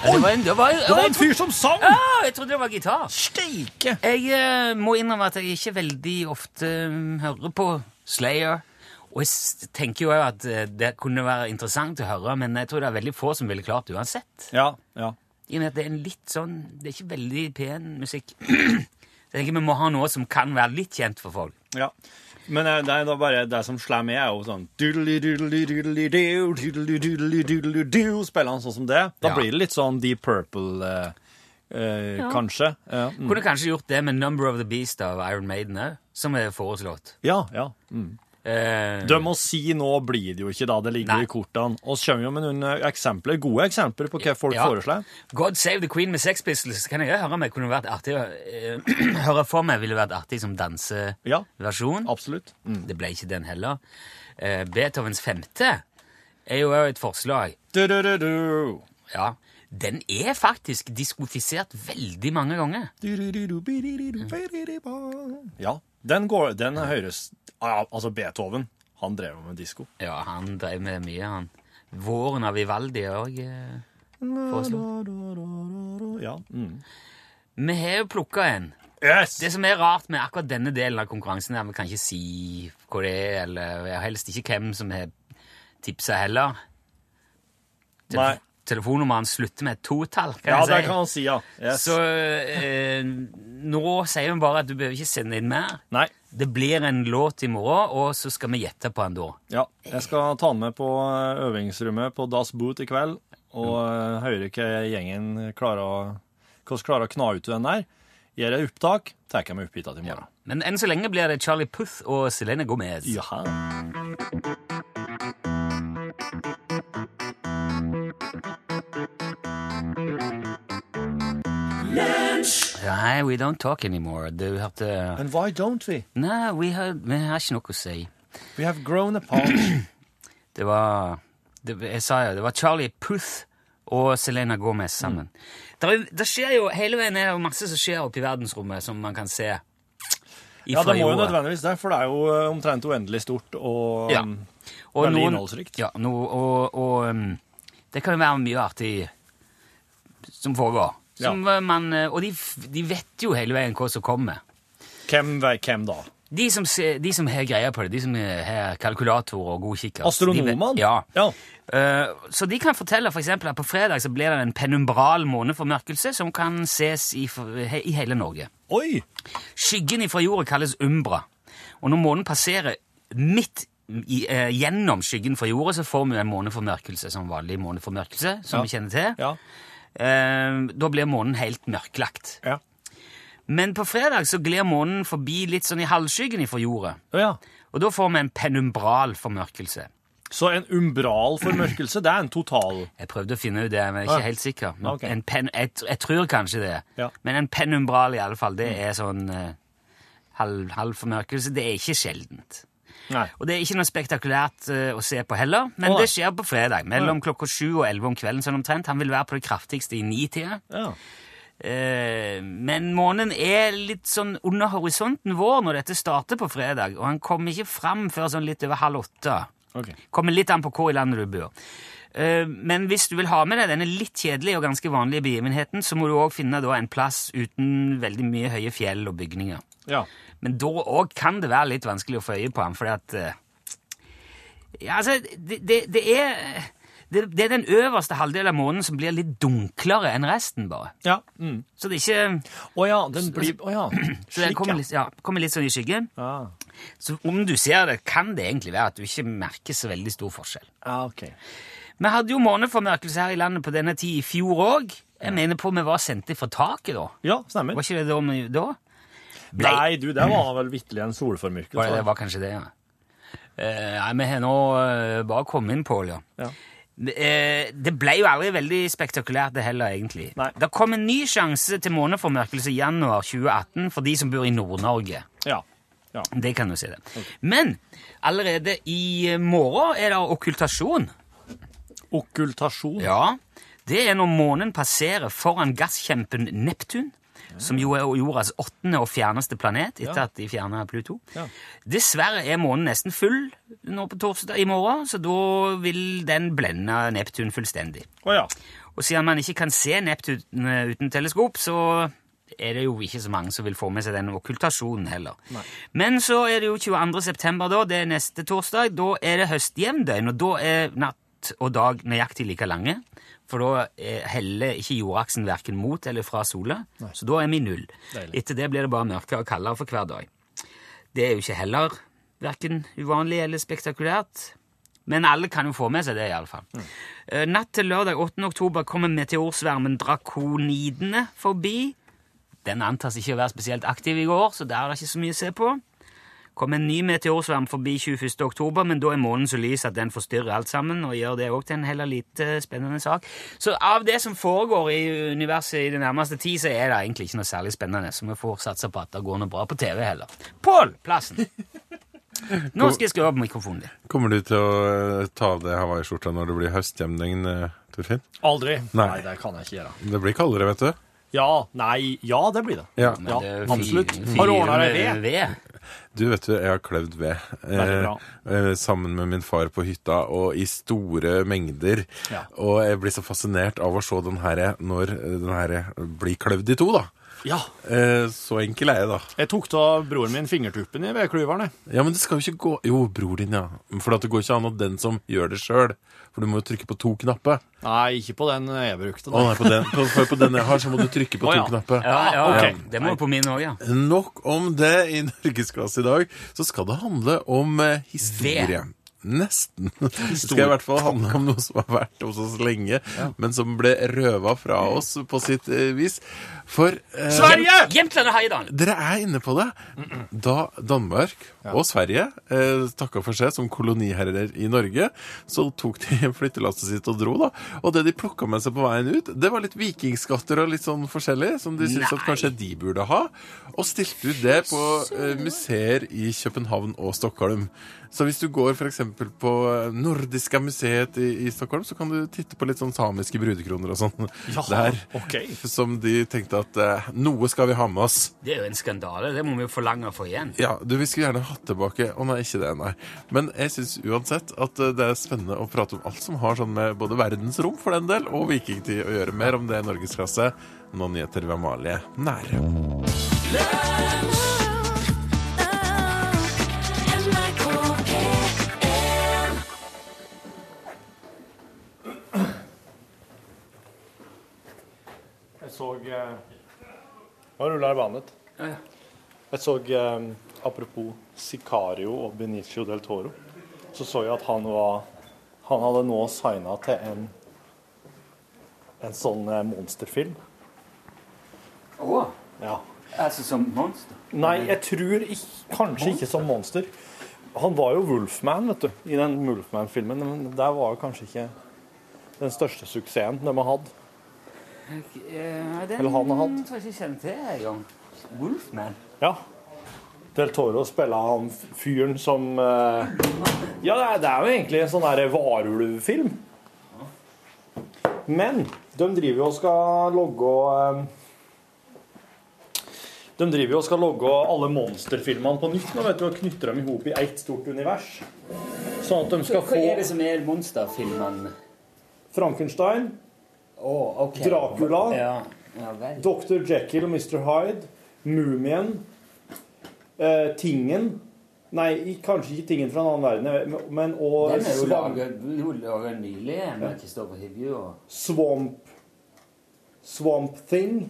det var en, det var, Det var en fyr som sang! Ja, jeg trodde det var gitar. Steike! Jeg eh, må innrømme at jeg ikke veldig ofte mm, hører på Slayer. Og jeg tenker jo at eh, det kunne være interessant å høre, men jeg tror det er veldig få som ville klart det uansett. Ja, ja. I og med at det er en litt sånn Det er ikke veldig pen musikk. *clears throat* Så jeg tenker vi må ha noe som kan være litt kjent for folk. ja. Men eh, det er bare det som slår meg, er jo sånn Spiller han sånn som det? Da blir det litt sånn Deep Purple, kanskje. Kunne kanskje gjort det med Number of the Beast av Iron Maiden òg, som er foreslått. ja. ja. Eh, Døm må si nå blir det jo ikke da det ligger Nei. i kortene. Så kommer jo med noen eh, eksempler, gode eksempler på hva folk Ja. foreslår. God Save the Queen med Sex Pistols kan jeg høre høre med kunne vært artig å eh, *clears throat* høre for meg ville vært artig som danseversjon. Ja, absolutt. Mm. Det ble ikke den heller. Eh, Beethovens femte er jo òg et forslag. Du, du, du, du. Ja, den er faktisk diskofisert veldig mange ganger. Ja, den, går, den høres Altså, Beethoven, han drev med disko. Ja, han drev med mye, han. Våren av Vivaldi òg. foreslo. foreslått. Ja. Mm. vi har jo plukka en. Yes! Det som er rart med akkurat denne delen av konkurransen, er at vi kan ikke si hva det er, eller helst ikke hvem som har tipsa heller. Nei. Telefonnummeret slutter med et totall, kan Ja, jeg si. det kan han si, ja. Yes. Så eh, nå sier vi bare at du behøver ikke sende inn mer. Nei. Det blir en låt i morgen, og så skal vi gjette på den da. Ja, jeg skal ta den med på eh, øvingsrommet på Das Boot i kveld, og mm. høre hva gjengen klarer å, hvordan klarer å kna ut den der. Gjør jeg opptak, tar jeg meg opp hit i morgen. Men enn så lenge blir det Charlie Puth og Selene Gomez. Jaha. Nei, we don't talk anymore. Du hørte And why don't we? Nei, vi har, vi har ikke noe å si. We have grown apart. *clears throat* Det var det, Jeg sa jo, det var Charlie Puth og Selena Gomez sammen. Det, er- det skjer jo, Hele veien er det masse som skjer oppe i verdensrommet som man kan se. Ja, det må jo nødvendigvis det, for det er jo eh, omtrent uendelig stort og Ja. um, Og veldig noen- innholdsrikt. Ja, no, og, og um, det kan jo være mye artig som foregår. Som ja. man, uh, og de, de vet jo hele veien hva som kommer. Hvem, hvem da? De som, de som har greia på det, de som har kalkulator og god kikkert. Astronomene? Ja. Ja. Uh, så de kan fortelle for eksempel at på fredag så blir det en penumbral måneformørkelse som kan ses i, i hele Norge. Oi! Skyggen fra jorda kalles umbra. Og når månen passerer midt i, uh, gjennom skyggen fra jorda, så får vi en måneformørkelse som vanlig måneformørkelse, som Ja. vi kjenner til. Ja. Eh, da blir månen helt mørklagt. Ja. Men på fredag så glir månen forbi litt sånn i halvskyggen fra jorda. Ja. Og da får vi en penumbral formørkelse. Så en umbral formørkelse, det er en total Jeg prøvde å finne ut det, men jeg er ikke ja. helt sikker. Men Ok. en pen, jeg, jeg tror kanskje det. Ja. Men en penumbral i alle fall, det er sånn eh, halv, halv formørkelse. Det er ikke sjeldent. Nei. Og det er ikke noe spektakulært uh, å se på heller, men Å, det skjer på fredag mellom klokka sju og elleve om kvelden sånn omtrent. Han vil være på det kraftigste i nitida. Ja. Uh, men månen er litt sånn under horisonten vår når dette starter på fredag, og han kommer ikke fram før sånn litt over halv åtte. Okay. Kommer litt an på hvor i landet du bor. Eh, Men hvis du vil ha med deg denne litt kjedelige og ganske vanlige begivenheten, så må du òg finne da en plass uten veldig mye høye fjell og bygninger. Ja. Men da òg kan det være litt vanskelig å få øye på ham, fordi at eh, Ja, altså, det, det, det er det, det er den øverste halvdelen av månen som blir litt dunklere enn resten, bare. Ja. Mm. Så det er ikke Å ja, den blir Å ja. *clears throat* Så den kommer litt, ja, kommer litt sånn i skyggen. Ja. Så om du ser det, kan det egentlig være at du ikke merker så veldig stor forskjell. ja, ok. Vi hadde jo måneformørkelse her i landet på denne tid i fjor òg. Jeg mener på vi var sendt fra taket da. Ja, stemmer. Var ikke det da? da? Ble- Nei, du, det var vel vitterlig en solformørkelse. Var det, det var kanskje det, ja. Eh, nei, vi har nå eh, bare kommet inn Pål, ja. Ja. Det, eh, det ble jo aldri veldig spektakulært det heller, egentlig. Nei. Det kom en ny sjanse til måneformørkelse i januar 2018 for de som bor i Nord-Norge. Ja. ja. Det kan du si det. Men allerede i eh, morgen er det okkultasjon. Okkultasjon. Ja, det er når månen passerer foran gasskjempen Neptun, som jo er jordas åttende og fjerneste planet etter Ja. at de fjerna Pluto. Ja. Dessverre er månen nesten full nå på torsdag i morgen, så da vil den blende Neptun fullstendig. Oh, ja. Og siden man ikke kan se Neptun eh, uten teleskop, så er det jo ikke så mange som vil få med seg den okkultasjonen heller. Men så er det jo 22. september, da, det er neste torsdag. Da er det høstjevndøgn, og da er natt og dag nøyaktig like lange. For da eh, heller ikke jordaksen verken mot eller fra sola, så da er vi null. Deilig. Etter det blir det bare mørkere og kaldere for hver dag. Det er jo ikke heller verken uvanlig eller spektakulært. Men alle kan jo få med seg det, iallfall. Mm. Natt til lørdag 8. oktober kommer meteorsvermen Drakonidene forbi. Den antas ikke å være spesielt aktiv i går, så der er det ikke så mye å se på. Kommer en ny meteorsverm forbi 21. oktober, men da er månen så lys at den forstyrrer alt sammen, og gjør det òg til en heller lite spennende sak. Så av det som foregår i universet i det nærmeste tid, så er det egentlig ikke noe særlig spennende, så vi får satse på at det går noe bra på TV heller. Pål Plassen! Nå skal jeg skru opp mikrofonen din. Kommer du til å eh, ta av deg hawaiiskjorta når det blir høstjevning, eh, Torfinn? Aldri. Nei. Nei, det kan jeg ikke gjøre. Det blir kaldere, vet du. Ja, nei, ja, det blir det. Ja. Ja, det er absolutt. Har du ordnet deg ved? Du, vet du, jeg har kløvd ved. Veldig eh, sammen med min far på hytta, og i store mengder. Ja. Og jeg blir så fascinert av å se den her når eh, den her blir kløvd i to, da. Ja. Eh, så enkel er jeg, da. Jeg tok av broren min fingertuppen i vedklyveren. Ja, men det skal jo ikke gå Jo, bror din, ja. For det går ikke an at den som gjør det sjøl. For du må jo trykke på to knapper. Nei, ikke på den jeg brukte. Å nei, på den, på, for på den jeg har, så må du trykke på oh, to ja. knapper. Ja, ja, ok. ja. Det må på min òg, ja. Nok om det i Norgesklasse i dag. Så skal det handle om eh, historie. Nesten. *laughs* Det skal i hvert fall handle om noe som har vært hos oss lenge, men som ble røva fra oss på sitt eh, vis. For eh, Sverige! Jämtland og Heidal! dere er inne på det. Da Danmark og Sverige eh, takka for seg som koloniherrer i Norge, så tok de *laughs* flyttelasset sitt og dro, da. Og det de plukka med seg på veien ut, det var litt vikingskatter og litt sånn forskjellig, som de syntes at kanskje de burde ha. Og stilte ut det på eh, museer i København og Stockholm. Så hvis du går f.eks. på eh, Nordiska museet i, i Stockholm, så kan du titte på litt sånn samiske brudekroner og sånn ja, der. ok. Som de tenkte at eh, noe skal vi ha med oss. Det er jo en skandale. Det må vi jo forlange å få igjen. Ja, du, vi skulle gjerne hatt tilbake Å nei, ikke det, nei. Men jeg syns uansett at eh, det er spennende å prate om alt som har sånn med både verdensrom for den del, og vikingtid å gjøre. Mer om det i Norgesklasse. Nå nyheter ved Amalie Nære. Nå ruller bandet. Ja, ja. Jeg så, eh, apropos Sicario og Benicio del Toro, så så jeg at han var Han hadde nå signa til en en sånn eh, monsterfilm. Å, Ja. altså som monster? Nei, jeg tror ikke, kanskje ikke som monster. Han var jo Wolfman, vet du, i den Wolfman-filmen, men der var jo kanskje ikke den største suksessen de har hatt. Den Eller han har hatt. tror jeg ikke kjenne kjenner til engang. Wolfman. Ja. Del Toro spiller han fyren som eh, Ja, det er, det er jo egentlig en sånn der varulvfilm. Men de driver jo og skal logge eh, De driver jo og skal logge alle monsterfilmene på nytt nå, vet du, og knytter dem i hop i ett stort univers. Sånn at de skal Hva er det som er monsterfilmene? Frankenstein, Å, okay. Dracula. Ja. Dr. Jekyll og Mr. Hyde, Mumien, eh, Tingen Nei, kanskje ikke Tingen fra en annen verden, men og Den er jo laget nylig med Kristoffer Hivju og Swamp Swamp Thing.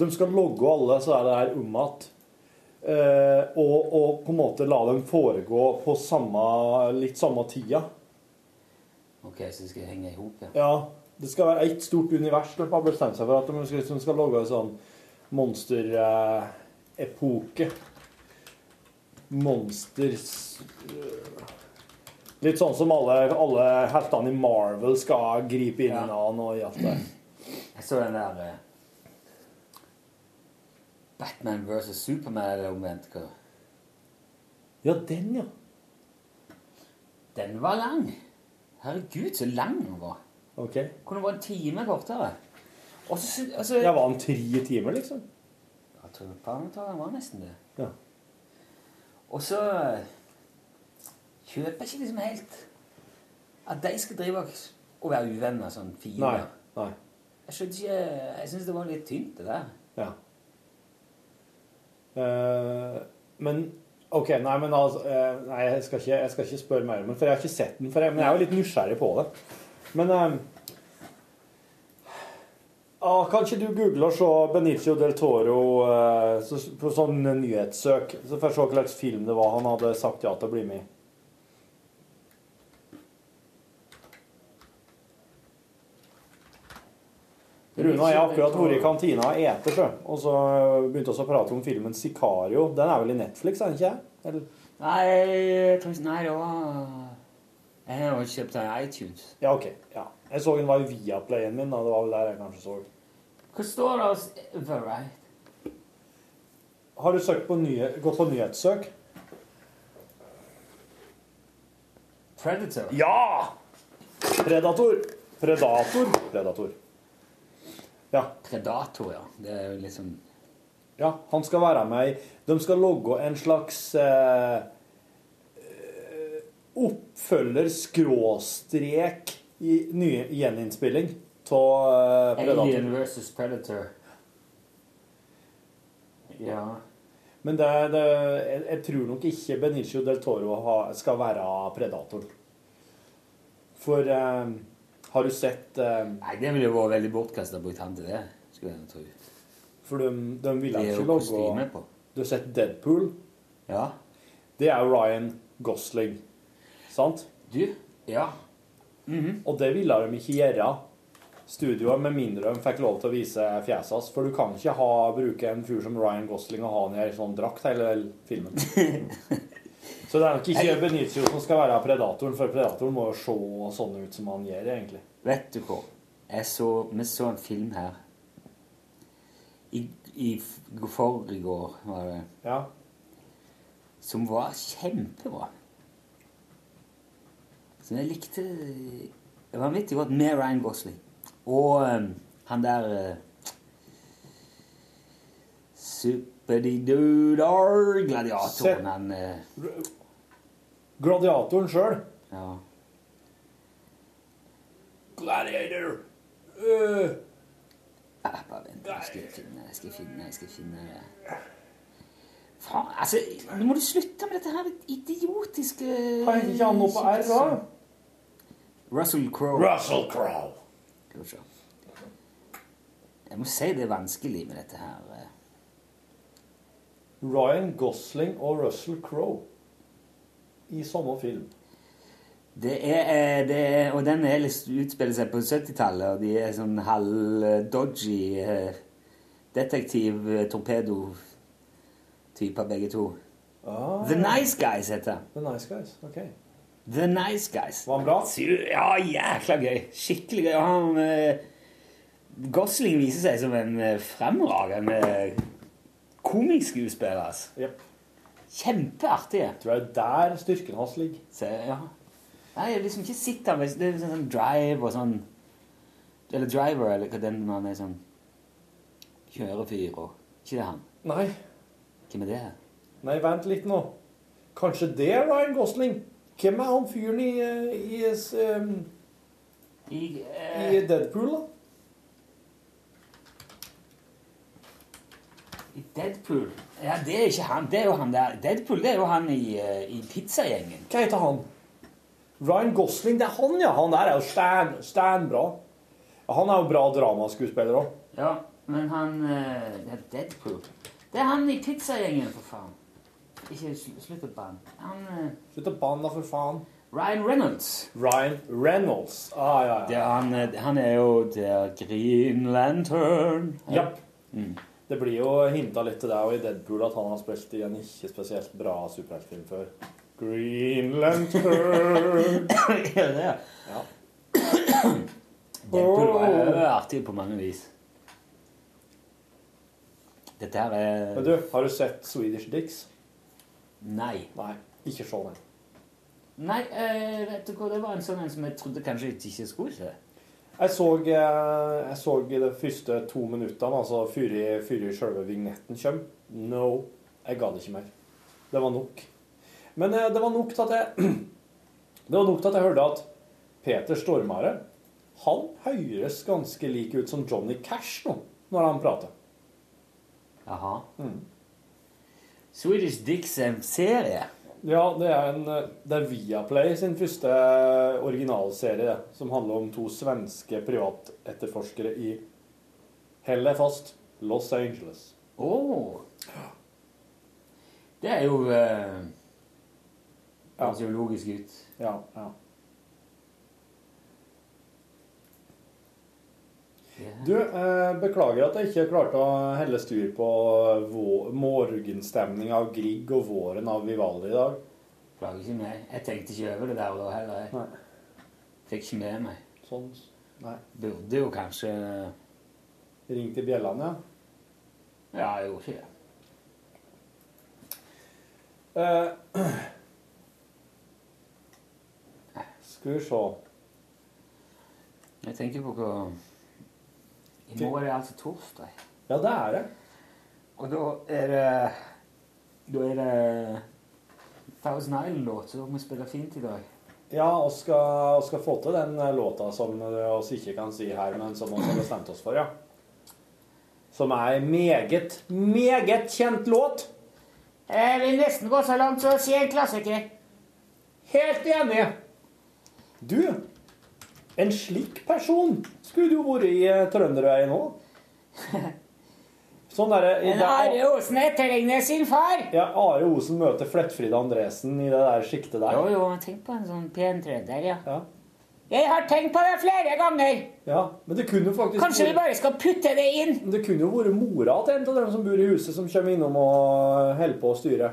De skal logge alle så er det her om igjen. eh, og, og på en måte la dem foregå på samme, litt samme tida. Ok, så de skal henge i hop, ja. Ja, det skal være ett stort univers. De har bestemt seg for at de skal, de skal lage en sånn monsterepoke. Monsters eh, Litt sånn som alle, alle heltene i Marvel skal gripe inn i Ja. og alt det. Jeg så den der uh, Batman versus Superman eller omvendt. hva? Ja, den, ja. Den var lang. Herregud, så lang den var. Ok. Kunne vært en time kortere. Og så, altså, Jeg var en tre timer, liksom. Jeg tror Parlamentaren var nesten det. Ja. Og så kjøper jeg ikke liksom helt at de skal drive og være uvenner sånn fire. Nei. Nei. Jeg skjønte ikke Jeg syns det var litt tynt, det der. Ja. Uh, men OK, nei, men altså uh, Nei, jeg skal, ikke, jeg skal ikke spørre mer om den, for jeg har ikke sett den. Jeg, men jeg er jo litt nysgjerrig på det. Men eh, ah, kanskje du googler så Benicio del Toro eh, så, på sånn nyhetssøk? Så får jeg se hva slags film det var han hadde sagt ja til å bli med i. Rune og jeg har akkurat vært i kantina og ete, sjø. Og så begynte vi å prate om filmen 'Sicario'. Den er vel i Netflix, er den ikke? Eller? Nei, jeg tror ikke Nei, det var Jeg har jo kjøpt den i iTunes. Ja, OK. Ja. Jeg så den var i Viaplayen min. og Det var vel der jeg kanskje så. Hva står det hos Variety? Har du søkt på nye, gått på nyhetssøk? Predator? Ja! Predator. Predator. Predator. Ja. Predator, ja. Det er jo liksom Ja, han skal være med i De skal logge en slags eh, oppfølger skråstrek i ny gjeninnspilling av eh, Predator. Alien versus Predator. Ja. Men det, det, jeg, jeg tror nok ikke Benicio del Toro ha, skal være predator. For eh, har du sett eh, Nei, det ville jo vært veldig bortkasta å bruke han til det. Skulle jeg tro. For de, de ville ikke logge. Du har sett Deadpool? Ja. Det er Ryan Gosling. Sant? Du? Ja. Og det ville de ikke gjøre, studioet, med mindre de fikk lov til å vise fjeset hans. For du kan ikke ha, bruke en fyr som Ryan Gosling og ha han i ei sånn drakt hele filmen. *laughs* Så det er nok ikke Benicio som skal være predatoren, for predatoren må jo se sånn ut som han gjør, egentlig. Vet du hva? Jeg så, vi så en film her i, i forrige år, var det, Ja. som var kjempebra. Som jeg likte vanvittig godt med Ryan Gosling. Og um, han der uh, Superdidudar Gladiatoren, han uh, Gladiatoren sjøl. Ja. Gladiator! Uh. Ah, bare vent, jeg skal finne, jeg skal finne, jeg skal finne det. Faen, altså, nå må du slutte med dette her idiotiske Har jeg ikke han noe på R, da? Russell Crowe. Russell Crowe. Skal vi se. Jeg må si det er vanskelig med dette her. eh. Ryan Gosling og Russell Crowe i samme film. Det er, eh, det er Og den er utspiller seg på 70-tallet, og de er sånn halv-dodgy eh, detektiv-torpedo-typer, begge to. Ah, The Nice Guys heter den. The Nice Guys. ok. The Nice Guys. Var han bra? Ja, jækla gøy. Skikkelig gøy. Han eh, Gosling viser seg som en eh, fremragende komiskuespiller. Altså. Yep. Kjempeartig. Tror jeg der styrken hans ligger. Se, ja. Nei, jeg liksom ikke sitter ham. Det er sånn drive og sånn Eller driver, eller hva den man er sånn Kjørefyr og Ikke det han? Nei, Hvem er det? nei, vent litt nå. Kanskje det er Ryan Gosling? Hvem er han fyren i, eh, i, um, I, i eh, Deadpool, da? I Deadpool Ja, det er ikke han. Det er jo han der. Deadpool det er jo han i, eh, i pizzagjengen. Hva heter han? Ryan Gosling, det er han, ja. Han der er jo stan, stan bra. Han er jo bra dramaskuespiller òg. Ja, men han eh, Det er Deadpool. Det er han i pizzagjengen, for faen. Ikke sl slutt å banne. Han eh, Slutt å banne, da, for faen. Ryan Reynolds. Ryan Reynolds. Ah, ja, Det ja. er han, eh, han er jo der Green Lantern. Mm. Det blir jo hinta litt til deg og i Deadpool at han har spilt i en ikke spesielt bra superheltfilm før. Green Lantern. *coughs* ja, det er. Ja. Deadpool var jo artig på mange vis. Dette her er Men du, har du sett Swedish Dicks? Nei. Nei, ikke se den. Nei, eh, vet du hva, det var en sånn en som jeg trodde kanskje jeg ikke skulle se. Jeg så, eh, jeg så de første to minuttene, altså før før selve vignetten kom. No, jeg ga det ikke mer. Det var nok. Men eh, det var nok til at jeg *clears throat* Det var nok til at jeg hørte at Peter Stormare han høres ganske lik ut som Johnny Cash nå, når han prater. Jaha. Mm. Swedish Dicks er en serie. Ja, det er, en, eh, det er Viaplay sin første originalserie, som handler om to svenske privatetterforskere i Hellefast, Los Angeles. Å! Det er jo eh, Ja. Logisk ut. Ja, ja. Du, eh, beklager at jeg ikke klarte å helle styr på vå- morgenstemning av Grieg og våren av Vivaldi i dag. Beklager ikke meg. Jeg tenkte ikke over det der og da heller. Jeg Nei. fikk ikke med meg. Sånn. Nei. Burde jo kanskje Ring til bjellene, ja. Ja, jeg gjorde ikke det. Eh, *clears throat* skal vi se. Jeg tenker på hva I morgen er altså torsdag. Ja, det er det. Og da er det Da er det Thousand Island-låt, som vi spiller fint i dag. Ja, og skal, og skal få til den eh, låta som vi oss ikke kan si her, men som vi har bestemt oss for, ja. Som er en meget, meget kjent låt. Jeg vil nesten gå så langt som å si en klassiker. Helt enig. Du, en slik person skulle du vært i Trønderøy nå. *laughs* Sånn der, i Men Are Osen etterligner sin far. Ja, Are Osen møter Flettfrid Andresen i det der sjiktet der. Jo, jo, tenk på en sånn pen trønder, ja. Ja. Jeg har tenkt på det flere ganger. ja, men det kunne jo faktisk Kanskje vi bare skal putte det inn? Men Det kunne jo vært mora til en av dem som bor i huset, som kommer innom og holder på å styre.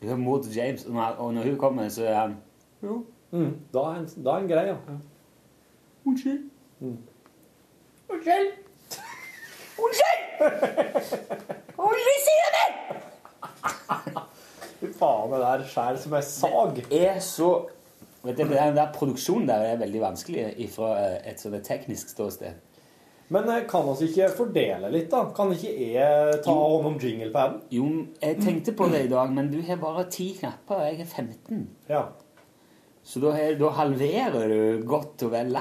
Til James, og når- hun kommer, så er han Jo, Mm, da er han grei, ja. Unnskyld. Mm. Unnskyld. Unnskyld! Aldri si det! Fy faen, det der skjær som ei sag. Det er så vet du, Den der produksjonen der er veldig vanskelig fra et sånt teknisk ståsted. Men eh, kan vi ikke fordele litt, da? Kan ikke jeg ta hånd om jinglepaden? Jo, jeg tenkte på det i dag, men du har bare ti knapper, og jeg har 15. Ja. Så da, da halverer du godt og vel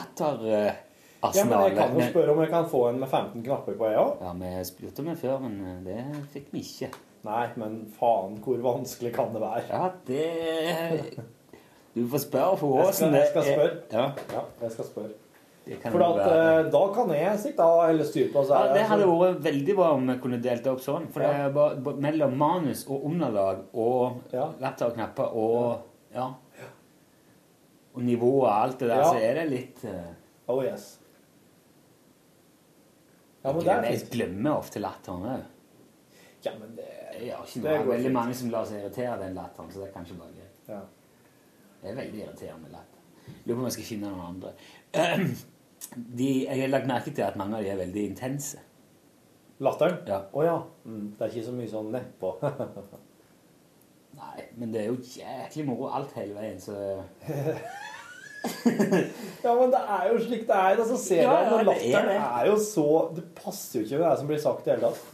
ja, men jeg kan jo spørre om jeg kan få en med 15 knapper på, jeg òg. Ja, vi spurte med før, men eh, det fikk vi ikke. Nei, men faen, hvor vanskelig kan det være? Ja, det Du får spørre for åsen jeg skal spørre. Ja. Ja, jeg skal spørre. Det For at, være. eh, da kan jeg sitte og holde styr på så Ja, det hadde vært veldig bra om vi kunne delt det opp sånn. For det er bare mellom manus og underlag og Ja. latter og knapper og ja. Og nivået og alt det der, Ja. så er det litt uh... Oh yes. Ja, men det er Jeg glemmer ofte latteren òg. Ja, men det Det er ikke Det veldig fint. mange som lar seg irritere av den latteren, så det er kanskje bare greit. ja. Det er veldig irriterende latter. Lurer på om jeg skal finne noen andre. *clears throat* De, jeg har lagt merke til at mange av de er veldig intense. Latteren? Ja. Oh, ja. Mm, det er ikke så mye sånn nedpå. *laughs* Nei, men det er jo jæklig moro alt hele veien, så *laughs* ja, men det er jo slik det er. Altså, ser Ja, ja, det er det. er, jo så Det passer jo ikke med det som blir sagt i det hele tatt.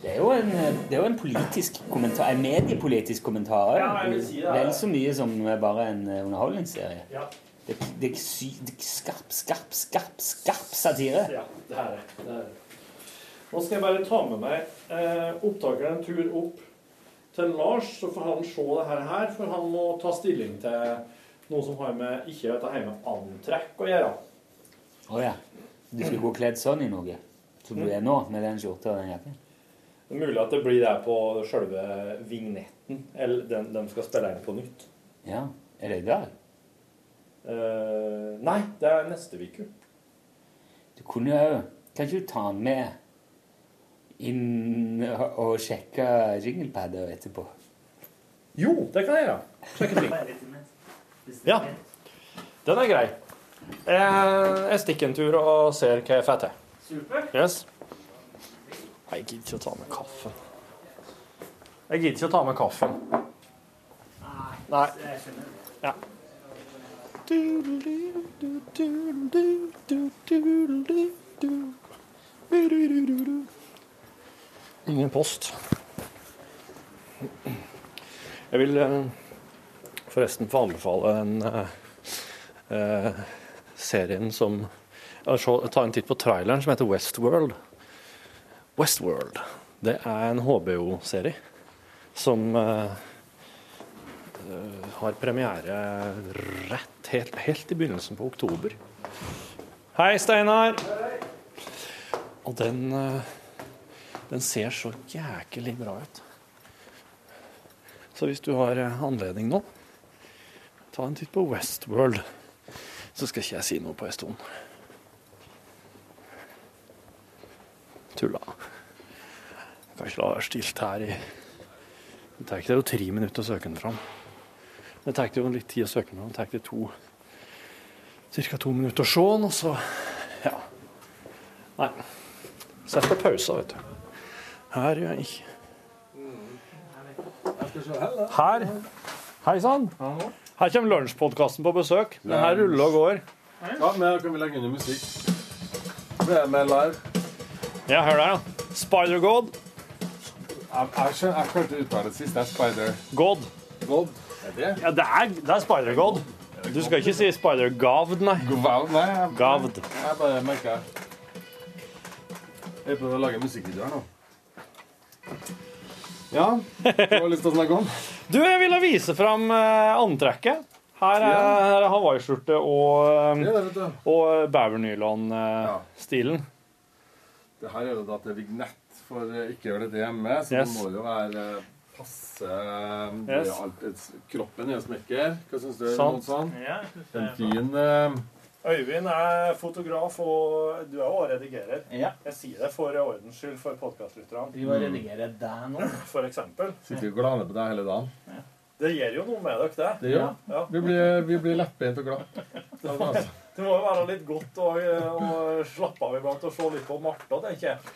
Det er jo en, det er jo en politisk kommentar, en mediepolitisk kommentar. Ja, si Vel så mye som bare en eh, underholdningsserie. Ja. Det, det, er sy, det er skarp, skarp, skarp, skarp satire. Ja, det er det. det, er det. Nå skal jeg bare ta med meg eh, opptakeren en tur opp til Lars, så får han se det her, for han må ta stilling til noe som har med ikke dette her med antrekk å gjøre. Å ja. Du skal gå kledd sånn i noe? Som du er nå, med den skjorta og den jakken? Det er mulig at det blir det på selve vignetten, eller den de skal spille inn på nytt. Ja. Er det i dag? Uh, nei, det er neste uke. Du kunne jo Kan ikke du ta den med inn og og sjekke jinglepadet etterpå? Jo, det kan jeg gjøre. Sjekke ting. Ja, den er grei. Eh, jeg stikker en tur og ser hva jeg får til. Supert. Yes. Jeg gidder ikke å ta med kaffen. Jeg gidder ikke å ta med kaffen. Nei. Ja. Ingen post. Jeg vil eh, forresten få anbefale en eh, eh, serien som Ta en titt på traileren som heter Westworld. Westworld. Det er en HBO-serie som eh, eh, har premiere rett helt, helt i begynnelsen på oktober. Hei, Steinar! Og den, eh, den ser så jækelig bra ut. Så hvis du har anledning nå, ta en titt på Westworld. Så skal ikke jeg si noe på en stund. Tulla. Jeg kan ikke la være stilt her i Det tar ikke jo tre minutter å søke den fram. Det tar jo litt tid å søke den fram. Det tar det to Ca. to minutter å se den, og så Ja. Nei. Sett på pause, vet du. Her gjør jeg ikke. Her. Hei sann. Her kommer lunsjpodkasten på besøk. Den her ruller og går. Ja, men da kan vi legge under musikk. Det er med live. Ja, hør der, ja. Spider-God. Jeg, jeg, jeg klarte å uttale det sist. Det er Spider God. God. Er det? Ja, det er, det er Spider-God. Du skal ikke si Spider-Gavd, nei. Gavd, nei, jeg, Gavd. jeg bare merker Jeg prøver å lage musikkvideo her nå. Ja, du har lyst til å snakke om? Du, jeg ville vise fram eh, antrekket. Her er, er hawaiiskjorte og, eh, Ja, det vet du. og bævernylon-stilen. Det her er jo da til vignett for eh, ikke gjør gjøre det hjemme, så Yes. det må jo være eh, passe eh, det Yes. alt, Kroppen er jo smekker. Hva syns du? Sant. Sånn? Ja, En fin eh, Øyvind er fotograf, og du er jo også redigerer. Ja. Jeg sier det for ordens skyld for podkastlytterne. Vi må redigere deg nå. *laughs* For eksempel. Sitter og glaner på deg hele dagen. Det gjør jo noe med dere, det. Det gjør Ja. Vi blir, vi blir lettbeint og glad. *laughs* Det altså. Det må jo være litt godt å, å slappe av iblant og se litt på Martha, tenker jeg.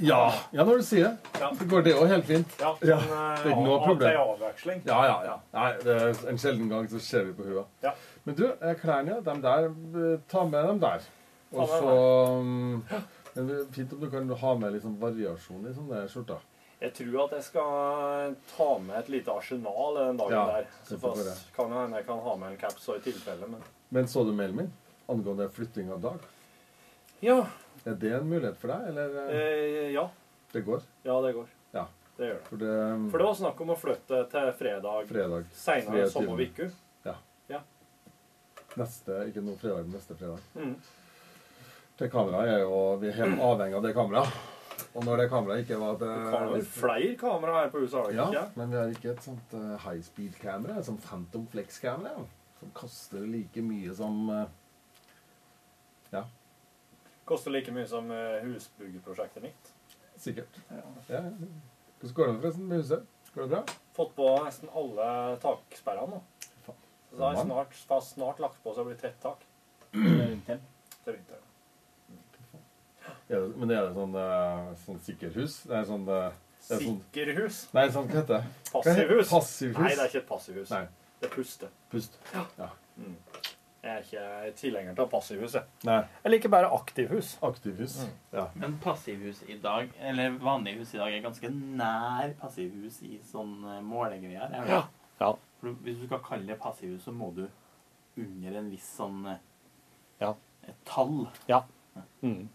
Ja, ja, når du sier det. Ja. Så går det òg helt fint. Ja, Ja, men, ja. det er ikke noe av- problem. Avveksling. Ja, ja, ja. Nei, det er en sjelden gang så ser vi på hua. Ja. Men du, eh, klærne, de der, eh, ta med dem der. Og så mm, fint om du kan ha med sånn variasjon i sånne skjorter. Jeg tror at jeg skal ta med et lite arsenal den dagen Ja, der. Så fast kan hende jeg kan ha med en caps i tilfelle, men Men så du mailen min angående flytting av dag? Ja. Er det en mulighet for deg, eller eh, Eh, ja. det går? Ja, det går. Ja. Det gjør det. For det For det var snakk om å flytte til fredag Fredag. seinere 23.. samme uke. Neste, ikke nå fredag, men neste fredag. Mm. Det kameraet er jo Vi er helt avhengig av det kameraet. Og når det kameraet ikke var Det kan vel flere kameraer her på huset? Ja, ikke? men vi har ikke et sånt uh, high speed-kamera, et sånt Phantom Flex-kamera, som koster like mye som uh, Ja, Koster like mye som uh, husbyggeprosjektet mitt. sikkert. Ja. ja. Hvordan går det forresten med huset? Går det bra? Fått på nesten alle taksperrene nå. Så det har snart, fast snart lagt på så det blir tett tak Vinteren. til vinteren. Er det, men er det sånn, uh, sånn sikkerhus? Nei, sånn, uh, det er sånn Sikkerhus. Nei, sånn hva heter det? Passivhus. Passivhus? Nei, det er ikke et passivhus. Nei. Det er puste. Pust. Ja. Mm. Jeg er ikke tilhenger av passivhus. Jeg. Nei. jeg liker bare aktivhus. Aktivhus. Ja. Men passivhus i dag, eller vanlige hus i dag, er ganske nær passivhus i sånn eh, målegreier. er? Ja. Ja. For Hvis du skal kalle det passivhus, så må du under en viss sånn eh, Ja. et tall. Ja. Mm.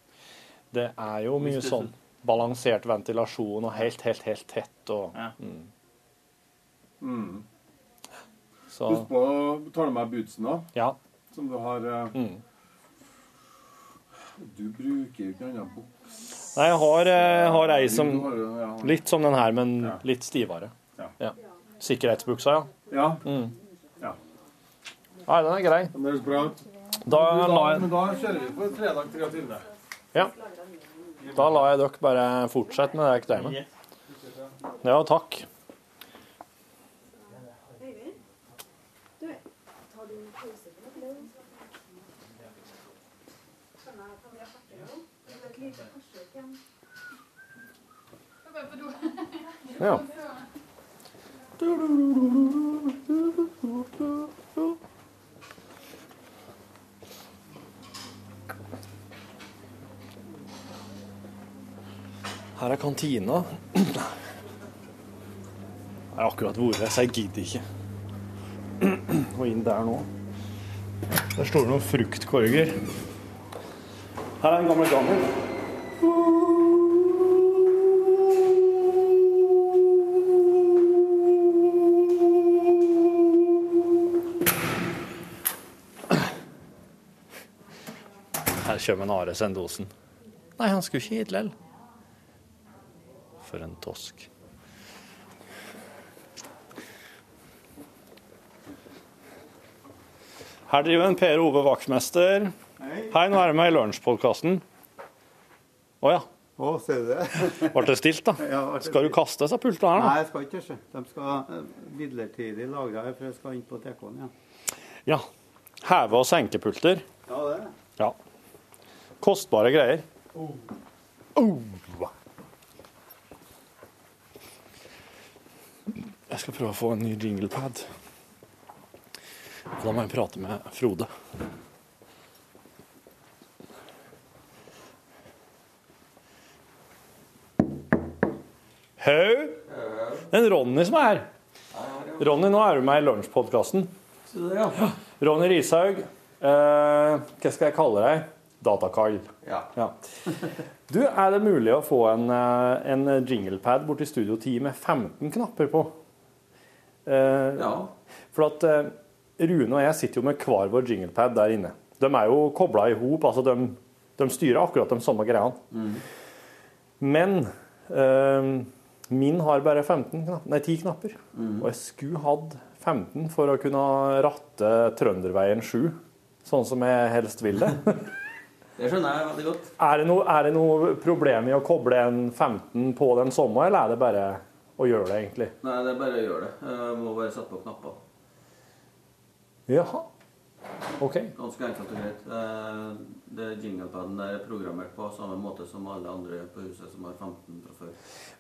Det er jo mye du- sånn balansert ventilasjon og helt, helt, helt tett og Ja. mm. Mm. Så Husk på å ta med bootsen, da. Ja. Som du har uh, Mm. Du bruker jo ikke annen buks. Nei, jeg har, jeg har ei som ja. Litt som den her, men Ja. litt stivere. Ja. Sikkerhetsbuksa, ja. Ja. Mm. Ja. Nei, den er grei. Den høres bra ut. Da la jeg Men da kjører vi på fredag 23. Ja. Da lar jeg dere bare fortsette med det greiene. med. Ja, takk. Ja. *laughs* Her er kantina. *clears throat* Jeg har akkurat vært her, så jeg gidder ikke. *clears throat* Og inn der nå. Der står det noen fruktkorger. Her er en gammel gammel. Kommer Are Sendosen. Nei, han skulle ikke hit lell. For en tosk. Her driver en Per Ove vaktmester. Hei, Hei, nå er du med i Lunsjpodkasten. Å ja. Å, ser du det? *laughs* Ble det stilt, da? Ja, det Skal du kaste disse pultene her, Nei, jeg skal ikke det. De skal eh, midlertidig lagre her, for jeg skal inn på TK-en igjen. Ja. Heve- og senkepulter. Ja, det er det. Ja. Kostbare greier. Oh. Jeg skal prøve å få en ny jinglepad. Da må jeg prate med Frode. Hau! Det er en Ronny som er her. Ronny, nå er du med i Lunsjpodkasten. Ronny Rishaug. Eh, hva skal jeg kalle deg? Datakall. Ja. Ja. Du, er det mulig å få en, eh, en jinglepad bort i Studio 10 med 15 knapper på? Eh, Ja. For at eh, Rune og jeg sitter jo med hver vår jinglepad der inne. De er jo kobla i hop, altså de, de styrer akkurat de samme greiene. Men eh, min har bare 15 knapp, nei, 10 knapper. Og jeg skulle hatt 15 for å kunne ratte Trønderveien 7, sånn som jeg helst vil det. *laughs* Det skjønner jeg veldig godt. Er det, noe, er det noe problem i å koble en 15 på den samme, eller er det bare å gjøre det, egentlig? Nei, det er bare å gjøre det. Jeg må bare sette på knapper. Jaha. OK. Ganske enkelt og greit. Eh, Det jinglepaden der er programmert på samme måte som alle andre på huset som har 15 fra før.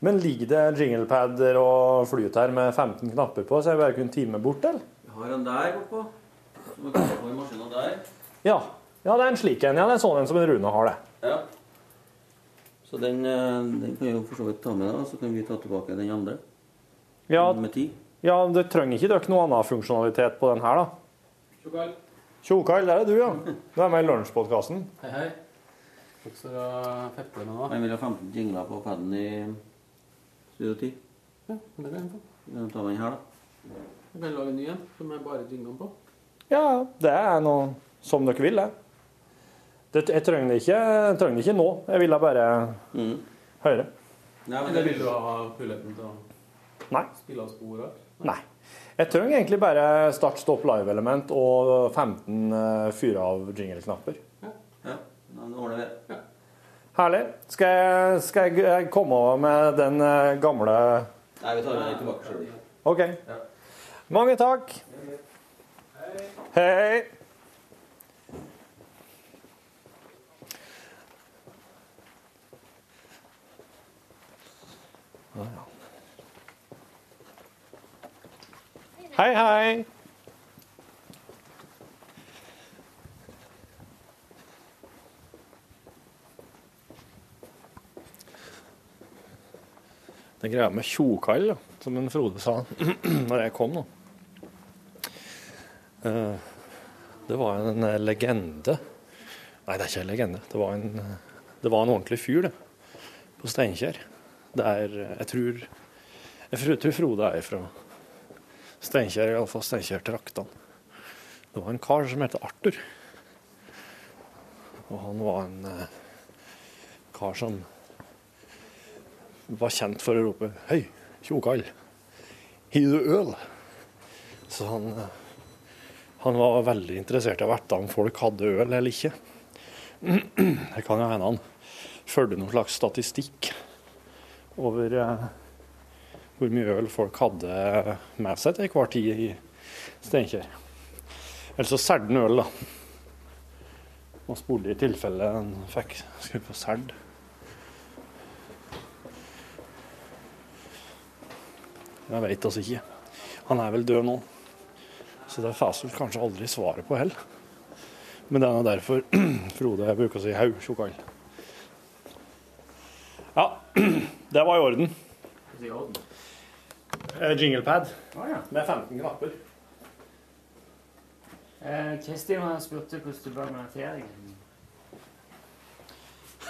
Men ligger det jinglepader og flyt her med 15 knapper på, så jeg bare kunne time bort, eller? Vi har en der oppå, som vi kan på i maskinen der. Ja. Ja, det er en slik en. Ja, det er sånn en som en Rune har det. Ja. Så den, eh, den kan jeg jo for så vidt ta med, da, så kan vi ta tilbake den andre. Ja, Med ti. ja det trenger ikke dere noe annen funksjonalitet på den her, da? Tjokall, der er du, ja. Du er med i Lunsjpodkasten. Hei, hei. Med nå? Jeg vil ha 15 jingler på paden i Studio 10. Ja, det kan jeg få. Vi kan den her, da. Jeg kan lage en ny en som er bare jinglene på. Ja, det er noe som dere vil, det. Det, jeg trenger det ikke, jeg trenger ikke nå. Jeg ville bare høre. Nei, men vil du ha muligheten til å Nei. spille av spor her? Nei. Jeg trenger egentlig bare start, stopp, live-element og 15 uh, fyre av jingle-knapper. Ja, da ordner vi det. Herlig. Skal jeg, skal jeg eh, komme over med den uh, gamle Nei, vi tar den tilbake sjøl. OK. Mange takk. Hei. Hei, hei. hei. Den greia med tjokall, som en Frode sa *clears throat* når jeg kom nå. Eh, Det var en eh, legende Nei, det er ikke en legende. Det var en, eh, det var en ordentlig fyr, det. På Steinkjer. Der jeg tror Jeg tror- tror Frode er fra Steinkjer, iallfall Steinkjer-traktene. Det var en kar som het Arthur. Og han var en eh, kar som var kjent for å rope 'Hei, tjokall, har du øl?' Så han, eh, han var veldig interessert i å vite om folk hadde øl eller ikke. *clears throat* Det kan jo hende han fulgte noen slags statistikk over eh, hvor mye øl folk hadde med seg til hver tid i Steinkjer. Eller så solgte han øl, da. Og spurte i tilfelle han fikk skulle få solgt. Jeg veit altså ikke. Han er vel død nå. Så det får vi kanskje aldri svaret på heller. Men det er nå derfor *clears throat* Frode bruker å si 'hau, tjukkall'. Ja, *clears throat* det var i orden. I orden. Uh, Jinglepad Å ja. med 15 knapper. Eh, Kristin har spurte hvordan det var med ferien.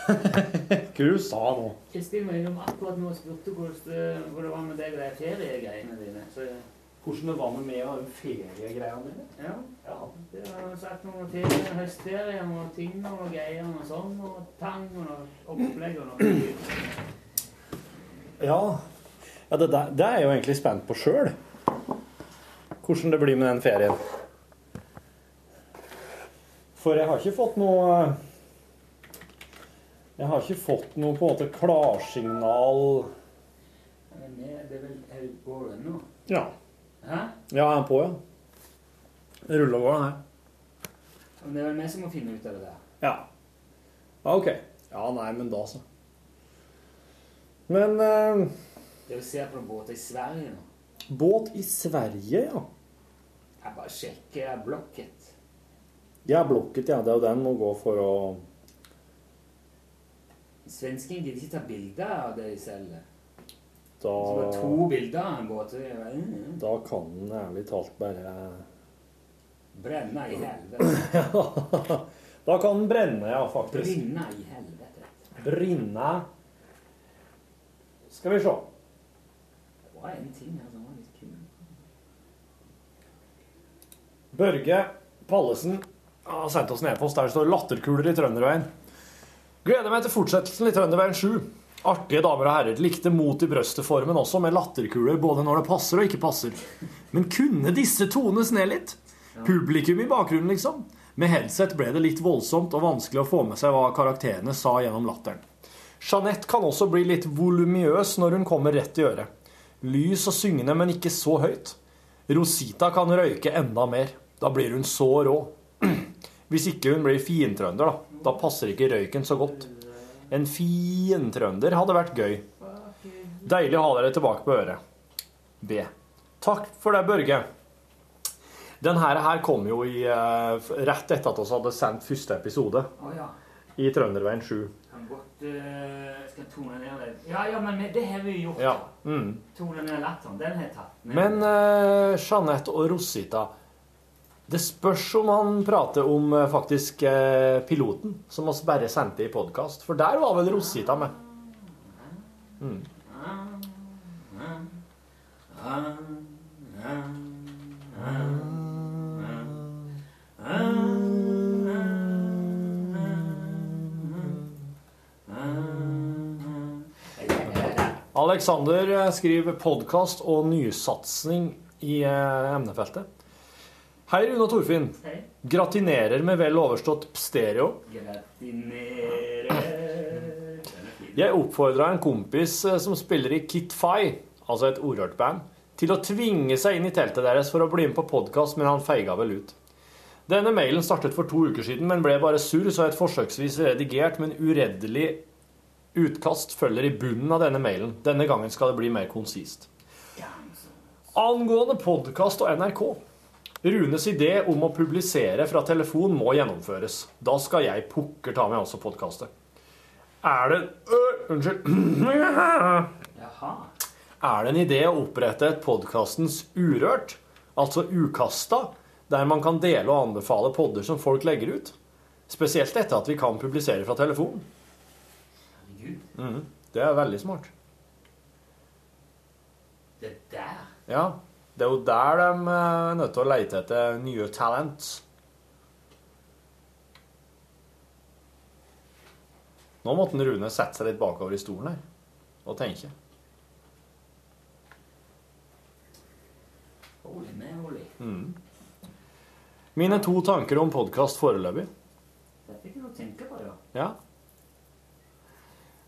Hva du sa nå? Kristin var innom akkurat nå og spurte hvordan det, var med deg og de feriegreiene dine. Så, Hvordan det var med meg og feriegreiene dine? ja, Ja. det har sagt noe om ferie, høstferie og ting og greier og sånn, og tang og opplegg og noe. Ja, ja det, der, det er jeg jo egentlig spent på sjøl. Hvordan det blir med den ferien. For jeg har ikke fått noe Jeg har ikke fått noe på en måte klarsignal Men det er vel går det ennå? Ja. Hæ? Ja, jeg er på, ja. Det Ruller og går, den her. Men det er vel vi som må finne ut av det der. Ja. ja. OK. Ja, nei, men da, så. Men eh, vil se på en båt i Sverige nå. båt i Sverige, ja. Jeg bare sjekker blokket. Ja, Blokket, ja. Det er jo den må gå for å Svensken gidder ikke ta bilder av det de selger. Da, Så det var to bilder av en båt. og jeg bare, mm, da kan den ærlig talt bare Brenne i helvete. *laughs* Da kan den brenne, ja, faktisk. Brinne i helvete. Brinne Skal vi se. Det var en ting her som var litt kul. Børge Pallesen har sendt oss en e-post der det står 'Latterkuler i Trønderveien'. Gleder meg til fortsettelsen i Trønderveien 7. Artige damer og herrer likte mot i brøstet-formen også, med latterkuler både når det passer og ikke passer. Men kunne disse tones ned litt? Publikum i bakgrunnen, liksom. Med headset ble det litt voldsomt og vanskelig å få med seg hva karakterene sa gjennom latteren. Jeanette kan også bli litt volumiøs når hun kommer rett i øret. Lys og syngende, men ikke så høyt. Rosita kan røyke enda mer. Da blir hun så rå. *clears throat* Hvis ikke hun blir fintrønder, da. Da passer ikke røyken så godt. En fintrønder hadde vært gøy. Deilig å ha dere tilbake på øret. B. Takk for det, Børge. Den her, her kom jo i, eh, rett etter at vi hadde sendt første episode i Trønderveien 7. Kan godt uh, Skal tone ned litt? Ja, ja, men det har vi gjort. Ja. Mm. Tone ned latteren. Den har jeg tatt. Men uh, Jeanette og Rosita Det spørs om han prater om eh, faktisk eh, piloten, som oss bare sendte i podkast. For der var vel Rosita med. Mm. Alexander eh, skriver podkast og nysatsing i eh, emnefeltet. Hei, Rune og Torfinn. Hei. Gratinerer med vel overstått stereo. Gratinerer Jeg oppfordra en kompis eh, som spiller i Kit Fay, altså et ordhørt band, til å tvinge seg inn i teltet deres for å bli med på podkast, men han feiga vel ut. Denne mailen startet for to uker siden, men ble bare surr, så et forsøksvis redigert, men ureddelig utkast følger i bunnen av denne mailen. Denne gangen skal det bli mer konsist. Angående podkast og NRK. Runes idé om å publisere fra telefon må gjennomføres. Da skal jeg pukker ta med også podkastet. Er det øh, Unnskyld. *clears throat* Jaha. Er det en idé å opprette et podkastens Urørt, altså Ukasta, der man kan dele og anbefale podder som folk legger ut? Spesielt etter at vi kan publisere fra telefon. Mhm. Det er veldig smart. Det er der. Ja, det er jo der de eh, er nødt til å lete etter nye talent. Nå måtte Rune sette seg litt bakover i stolen her og tenke. Holy moly. Mine to tanker om podkast foreløpig. Det fikk jeg tenke på, ja. Ja.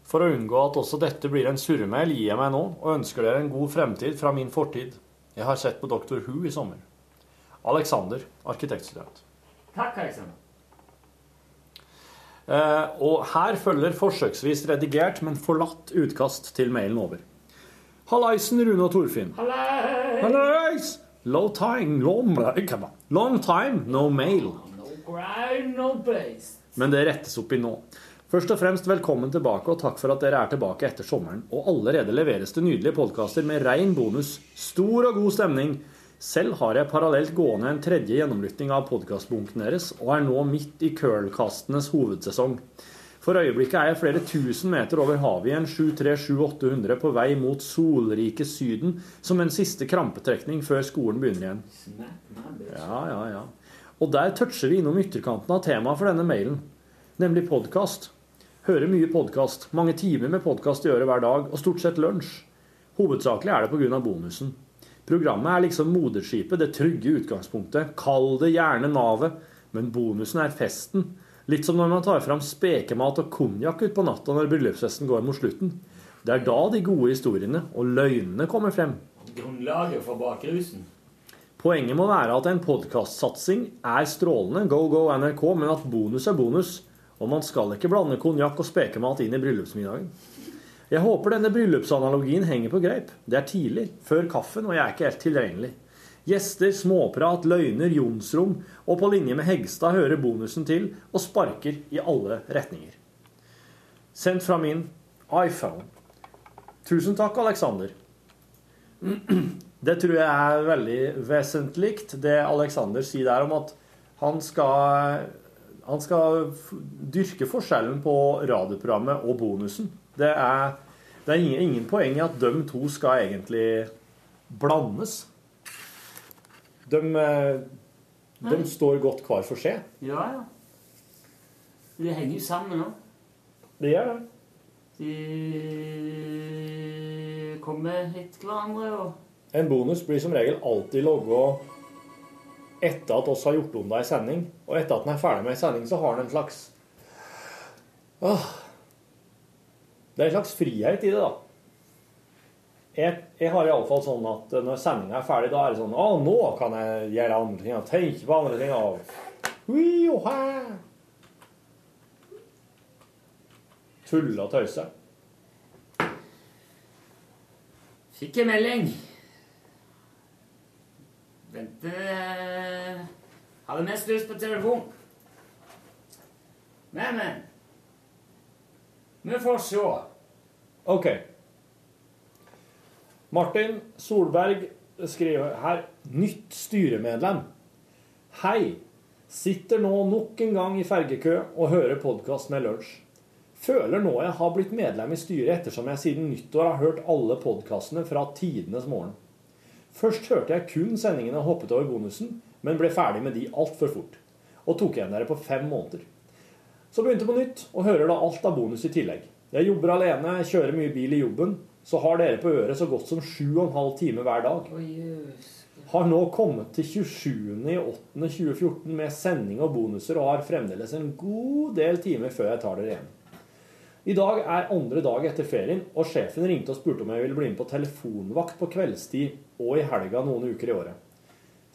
For å unngå at også dette blir en surremail, gir jeg meg nå og ønsker dere en god fremtid fra min fortid. Jeg har sett på Dr. Who i sommer. Alexander, arkitektstudent. Takk, Alexander. Uh, og her følger forsøksvis redigert, men forlatt utkast til mailen over. Hallaisen, Rune og Torfinn. Hallais! Low time, long, long time, no mail. No ground, no base. Men det rettes opp i nå. Først og fremst velkommen tilbake, og takk for at dere er tilbake etter sommeren. Og allerede leveres det nydelige podkaster med rein bonus, stor og god stemning. Selv har jeg parallelt gående en tredje gjennomlytting av podkastbunken deres, og er nå midt i curlkastenes hovedsesong. For øyeblikket er jeg flere tusen meter over havet i en 737-800 på vei mot solrike Syden som en siste krampetrekning før skolen begynner igjen. Ja, ja, ja. Og der toucher vi innom ytterkanten av temaet for denne mailen, nemlig podkast. Hører mye podkast, mange timer med podkast i øret hver dag, og stort sett lunsj. Hovedsakelig er det pga. bonusen. Programmet er liksom moderskipet, det trygge utgangspunktet. Kall det gjerne navet, men bonusen er festen. Litt som når man tar fram spekemat og konjakk utpå natta når bryllupsfesten går mot slutten. Det er da de gode historiene og løgnene kommer frem. Grunnlaget for bakrusen. Poenget må være at en podkastsatsing er strålende, go go NRK, men at bonus er bonus. Og man skal ikke blande konjakk og spekemat inn i bryllupsmiddagen. Jeg håper denne bryllupsanalogien henger på greip. Det er tidlig, før kaffen, og jeg er ikke helt tilregnelig. Gjester, småprat, løgner, jonsrom, og på linje med Hegstad hører bonusen til og sparker i alle retninger. Sendt fra min iPhone. Tusen takk, Alexander. *clears throat* Det tror jeg er veldig vesentlig, det Alexander sier der om at han skal, han skal dyrke forskjellen på radioprogrammet og bonusen. Det er, det er ingen, ingen poeng i at de to skal egentlig blandes. De, eh, de står godt hver for seg. Ja, ja. De henger jo sammen nå. Det gjør det. De kommer etter hverandre og En bonus blir som regel alltid logga etter at oss har gjort om det i sending. Og etter at den er ferdig med i sending, så har den en slags Åh. Det er en slags frihet i det, da. Jeg, jeg har iallfall sånn at når sendinga er ferdig, da er det sånn Å, nå kan jeg gjøre andre ting. og Tenke på andre ting. Og. Tulle og tøyse. Fikk en melding. Eh, hadde mest lyst på telefon. Men, men. Vi får se. Ok. Martin Solberg skriver her Nytt styremedlem. Hei. Sitter nå nok en gang i fergekø og hører podkast med lunsj. Føler nå jeg har blitt medlem i styret ettersom jeg siden nyttår har hørt alle podkastene fra tidenes morgen. Først hørte jeg kun sendingene og hoppet over bonusen, men ble ferdig med de altfor fort. Og tok igjen dere på fem måneder. Så begynte på nytt, og hører da alt av bonus i tillegg. Jeg jobber alene, kjører mye bil i jobben, så har dere på øret så godt som sju og en halv time hver dag. Har nå kommet til 27.08.2014 med sending og bonuser og har fremdeles en god del timer før jeg tar dere igjen. I dag er andre dag etter ferien, og sjefen ringte og spurte om jeg ville bli med på telefonvakt på kveldstid og i helga noen uker i året.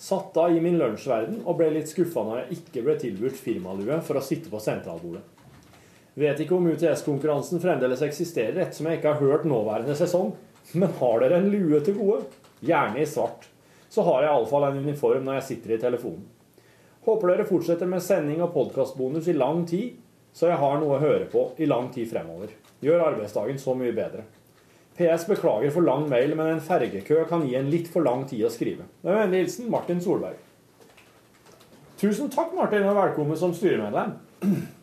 Satt da i min lunsjverden og ble litt skuffa når jeg ikke ble tilbudt firmalue for å sitte på sentralbordet. Vet ikke om UTS-konkurransen fremdeles eksisterer ettersom jeg ikke har hørt nåværende sesong, men har dere en lue til gode? Gjerne i svart. Så har jeg iallfall en uniform når jeg sitter i telefonen. Håper dere fortsetter med sending og podkastbonus i lang tid, så jeg har noe å høre på i lang tid fremover. Gjør arbeidsdagen så mye bedre. PS beklager for lang mail, men en fergekø kan gi en litt for lang tid å skrive. Med vennlig hilsen Martin Solberg. Tusen takk, Martin, og velkommen som styremedlem. *clears throat*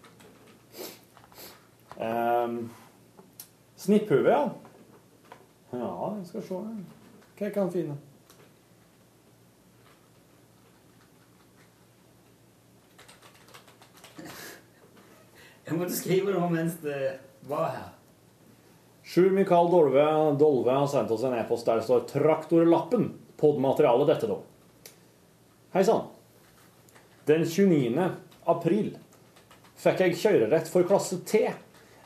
Um, Snipphue, ja. Ja, jeg skal se hva jeg kan finne. Jeg måtte skrive noe mens det var her. Sjur Mikael Dolve, Dolve har sendt oss en e-post der det står 'Traktorlappen'. Podmaterialet dette, da. Hei sann. Den 29. april fikk jeg kjørerett for klasse T.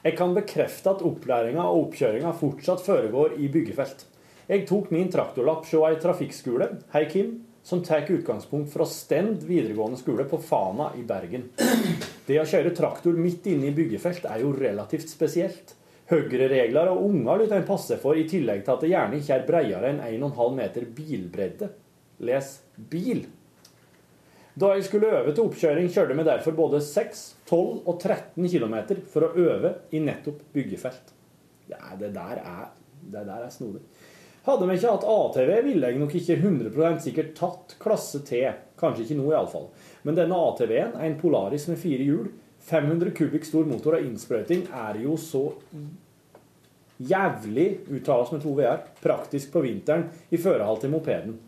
Jeg kan bekrefte at opplæringa og oppkjøringa fortsatt foregår i byggefelt. Jeg tok min traktorlapp hos ei trafikkskole, Hei Kim, som tar utgangspunkt fra Stend videregående skole på Fana i Bergen. Det å kjøre traktor midt inne i byggefelt er jo relativt spesielt. Høyreregler og unger lytter en passe for, i tillegg til at det gjerne ikke er bredere enn 1,5 meter bilbredde. Les bil. Da jeg skulle øve til oppkjøring, kjørte vi derfor både 6, 12 og 13 km for å øve i nettopp byggefelt. Ja, det der er, det der er snodig. Hadde vi ikke hatt ATV, ville jeg nok ikke 100% sikkert tatt klasse T. Kanskje ikke nå, iallfall. Men denne ATV-en en Polaris med fire hjul. 500 kubikk stor motor og innsprøyting er jo så jævlig, uttales med to v-er, praktisk på vinteren i førerhall til mopeden.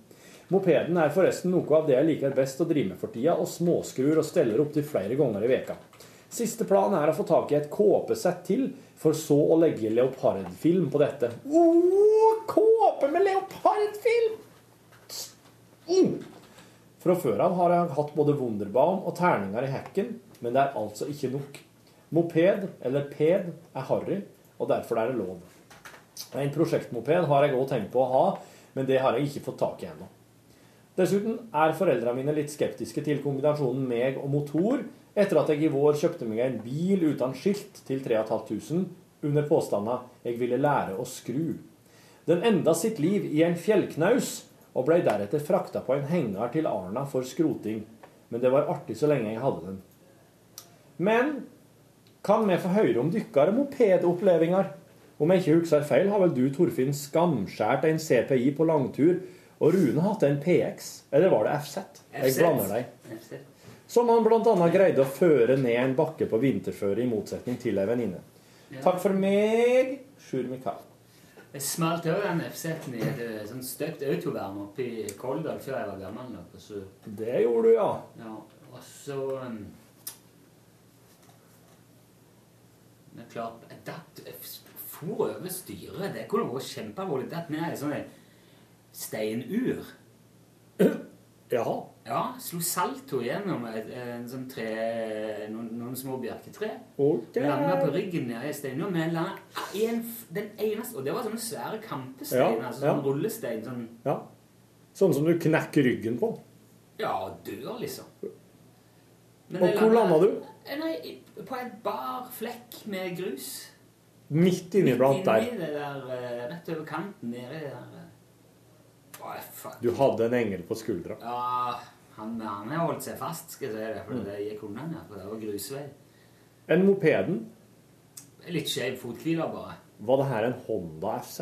Mopeden er forresten noe av det jeg liker best å drive med for tida, og småskrur og steller opptil flere ganger i veka. Siste plan er å få tak i et kåpesett til, for så å legge leopardfilm på dette. Oh, kåpe med leopardfilm! Mm. Fra før av har jeg hatt både Wunderbaum og terninger i hekken, men det er altså ikke nok. Moped, eller ped, er harry, og derfor er det lov. En prosjektmoped har jeg òg tenkt på å ha, men det har jeg ikke fått tak i ennå. Dessuten er foreldrene mine litt skeptiske til kombinasjonen meg og motor, etter at jeg i vår kjøpte meg en bil uten skilt til 3500 under påstanda 'jeg ville lære å skru'. Den enda sitt liv i en fjellknaus og ble deretter frakta på en henger til Arna for skroting. Men det var artig så lenge jeg hadde den. Men kan vi få høre om dykkere mopedopplevelser? Om jeg ikke husker feil, har vel du, Torfinn, skamskjært en CPI på langtur, og Rune hatt en PX? Eller var det FZ? Jeg blander deg. Som han bl.a. greide å føre ned en bakke på vinterføre, i motsetning til ei venninne. Takk for meg, Sjur Mikael. Jeg smalt òg den FZ-en i et eh, sånn støpt autovern oppe i Koldal før jeg var gammel nok. Så, Det gjorde du, ja. ja, og så um, Er klart datt for over styret. Det kunne vært kjempealvorlig. Datt ned i sånn steinur. Jaha. Ja, slo salto gjennom et, en sånn tre, noen, noen små bjerketre. Ok. Landa på ryggen nede i steinen. Men landa en, den eneste Og det var sånne svære kampesteiner. Ja, altså ja. sånn rullestein. Sånn Ja. Sånn som du knekker ryggen på. Ja, dør, liksom. Men Og hvor landa du? Nei, på en bar flekk med grus. Midt inni blant Midt der. inni det der, eh, rett over kanten nede i det der eh. Å, fuck. Du hadde en engel på skuldra. Ja, han, han har holdt seg fast, skal jeg si det, for Mm. det gikk unna her, for det var grusvei. En mopeden, Litt skeiv fothvile, bare. var det her en Honda FZ?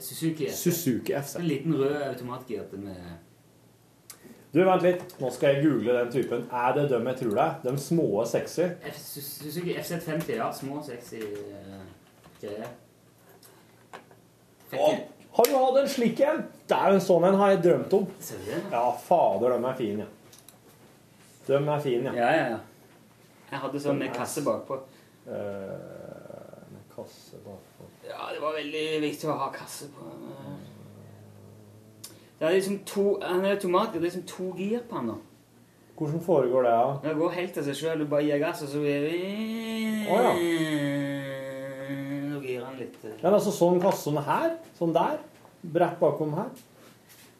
Suzuki. Suzuki FZ. En liten rød automatgir med Du, vent litt. Nå skal jeg google den typen. Er det dem jeg tror det er? De små sexy? F Suzuki FZ50, ja. Små, sexy uh, greier. Har du hatt en slik en? Det er jo en sånn en har jeg drømt om. Ser du det? Ja, fader, de er fine, ja. De er fine, ja. Ja, ja, ja. Jeg hadde sånn med kasse bakpå. Eh, med kasse bakpå. Ja, det var veldig viktig å ha kasse på. Det er liksom to, Han er automat, det er liksom to gir på han nå. Hvordan foregår det? da? Det går helt av seg sjøl. Du bare gir gass, og så gir vi oh, ja. Nå girer han litt. Ja, Men altså sånn kasse som her? Sånn der? Brett bakom her?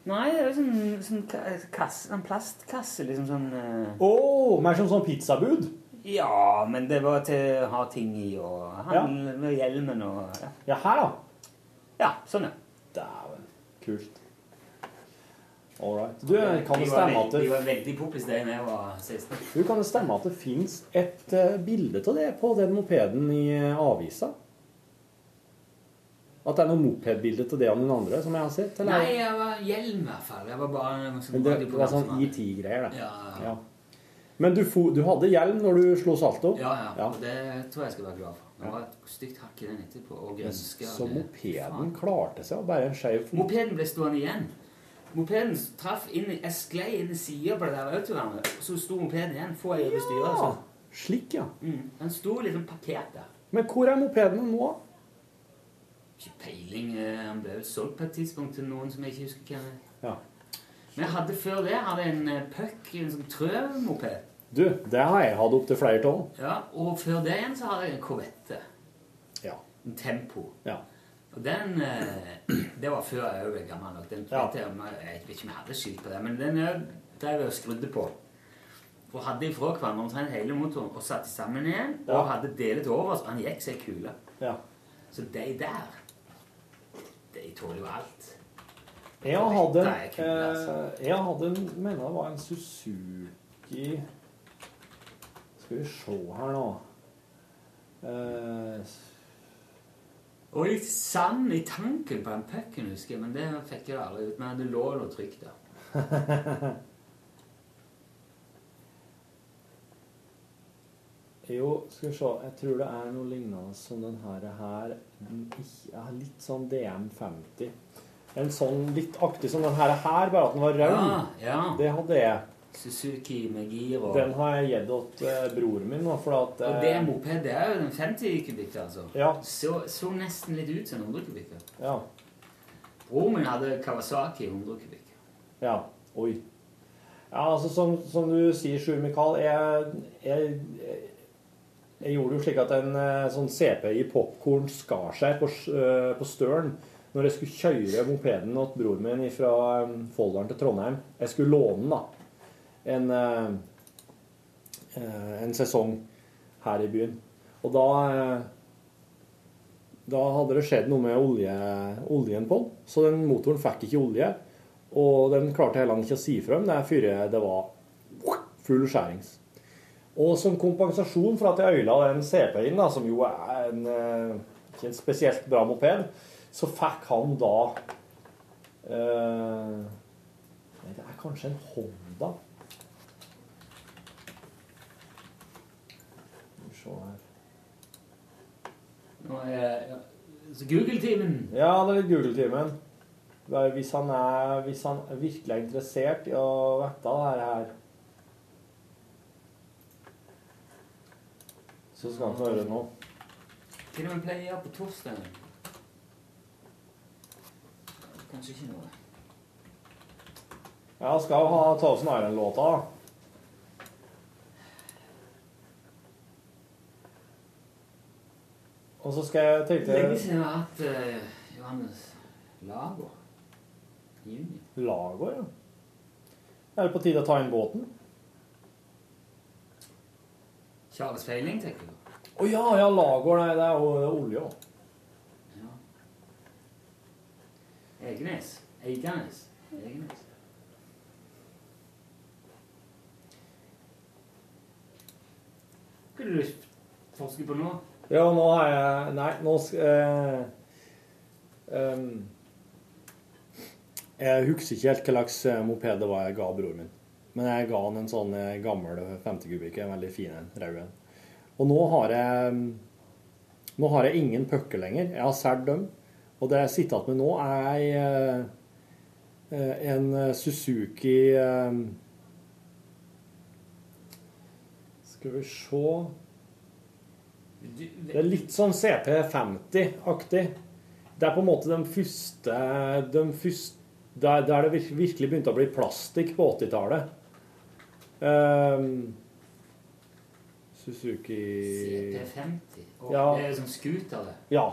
Nei, det er jo sånn, sånn kasse, en plastkasse, liksom sånn Uh... Oh, mer som sånn pizzabud? Ja, men det var til å ha ting i, og Ja. med hjelmen og ja. Ja, her, da. Ja, sånn, ja. Dæven. Kult. All right. Du, kan det stemme at det, De var veldig poppis da jeg var 16. du, kan det stemme at det fins et uh, bilde av det på den mopeden i uh, avisa? At det er noe mopedbilde av det av noen andre som jeg har sett? Eller? Nei, jeg var hjelm i hvert fall. Jeg var bare noe som Men det, det var sånn ET-greier, det. Ja, ja. Ja. Men du, fo, du hadde hjelm når du slo salto? Ja, ja. Ja. Og det tror jeg jeg skal være glad for. Det var et stygt hakk i den etterpå. Og grønske. Så mopeden klarte seg, og bare en skeiv? Mopeden ble stående igjen. Mopeden traff inn i, Jeg sklei inn i sida på det der autovernet, så sto mopeden igjen. Få jeg over styret. Ja, Altså. slik, ja. Mm. Den sto liksom parkert der. Men hvor er mopeden nå? Ikke peiling. Han ble vel solgt på et tidspunkt til noen som jeg ikke husker hvem er. Ja. Men jeg hadde før det hadde en eh, puck, en sånn trømoped. Du, det har jeg hatt opptil flere av. Ja, og før det igjen så hadde jeg en korvette. Ja. En Tempo. Ja. Og den eh, Det var før jeg ble gammel nok. Den, Ja. vet jeg, jeg jeg vet ikke om jeg hadde skilt på det, men den eh, drev jeg og skrudde på. Og hadde ifra hverandre omtrent hele motoren og satte sammen igjen. Ja. Og hadde delet over, så han gikk seg kule. Ja. Så de der, de tåler jo alt. Jeg hadde, Det er altså. eh, jeg hadde en, mener det var en Suzuki Skal vi se her nå eh, Og litt sand i tanken på den pucken, husker jeg, men det fikk jeg aldri ut. Men det lå noe trykk der. *laughs* Jo, skal vi se Jeg tror det er noe lignende som den her, her Litt sånn DM50. En sånn litt aktig som den her, her bare at den var rød. Ja, ja. Det hadde jeg. Suzuki med gir og Den har jeg gitt til eh, broren min. For at, Og det eh, en moped, det er jo en 50 kubikker, altså. Ja. Så, så nesten litt ut som en 100 kubikker. Ja. Broren min hadde Kawasaki 100 kubikker. Ja. Oi. Ja, altså som, som du sier, Sjur Mikael, jeg, jeg, jeg gjorde jo slik at en eh, sånn CP i popkorn skar seg på, eh, på støren når jeg skulle kjøre mopeden til broren min fra Folldalen til Trondheim. Jeg skulle låne den, da. En, eh, eh, en sesong her i byen. Og da eh, da hadde det skjedd noe med olje, oljen på den, så den motoren fikk ikke olje. Og den klarte heller ikke å si frem det før det var full skjærings. Og som kompensasjon for at jeg øyla den CP-en, som jo er en, ikke en spesielt bra moped, så fikk han da eh, det er kanskje en Honda. Skal vi se her. Nå er ja, Google-timen. Ja, det er Google-timen. Hvis han, er, hvis han virkelig er interessert i å vite det her Så skal han få høre noe. Hva er det vi pleier å gjøre på torsdag? Kanskje ikke noe. Ja, skal ha Thousand Island-låta. Og så skal jeg tenke Lenge siden jeg har hatt uh, Johannes Lager. Junior. Lager, ja. Er det på tide å ta inn båten? Charles Feiling, tenker du? Å ja, ja, Lager. Nei, det er jo det er olje òg. Ja. Egenes. Eiganes. Egenes. Hva det du forsker på nå? Ja, nå har jeg Nei, nå skal eh, ehm, Jeg husker ikke helt hva slags eh, moped det var jeg ga broren min. Men jeg ga han en sånn eh, gammel 50 kubikk, en veldig fin en, rød en. Og nå har jeg Nå har jeg ingen pucker lenger. Jeg har solgt dem. Og det jeg sitter igjen med nå, er en Suzuki Skal vi se Det er litt sånn CP50-aktig. Det er på en måte de første, de første der, der det virkelig begynte å bli plastikk på 80-tallet. Um, Suzuki CP50. Og Ja. Det er sånn scooter, det. Ja.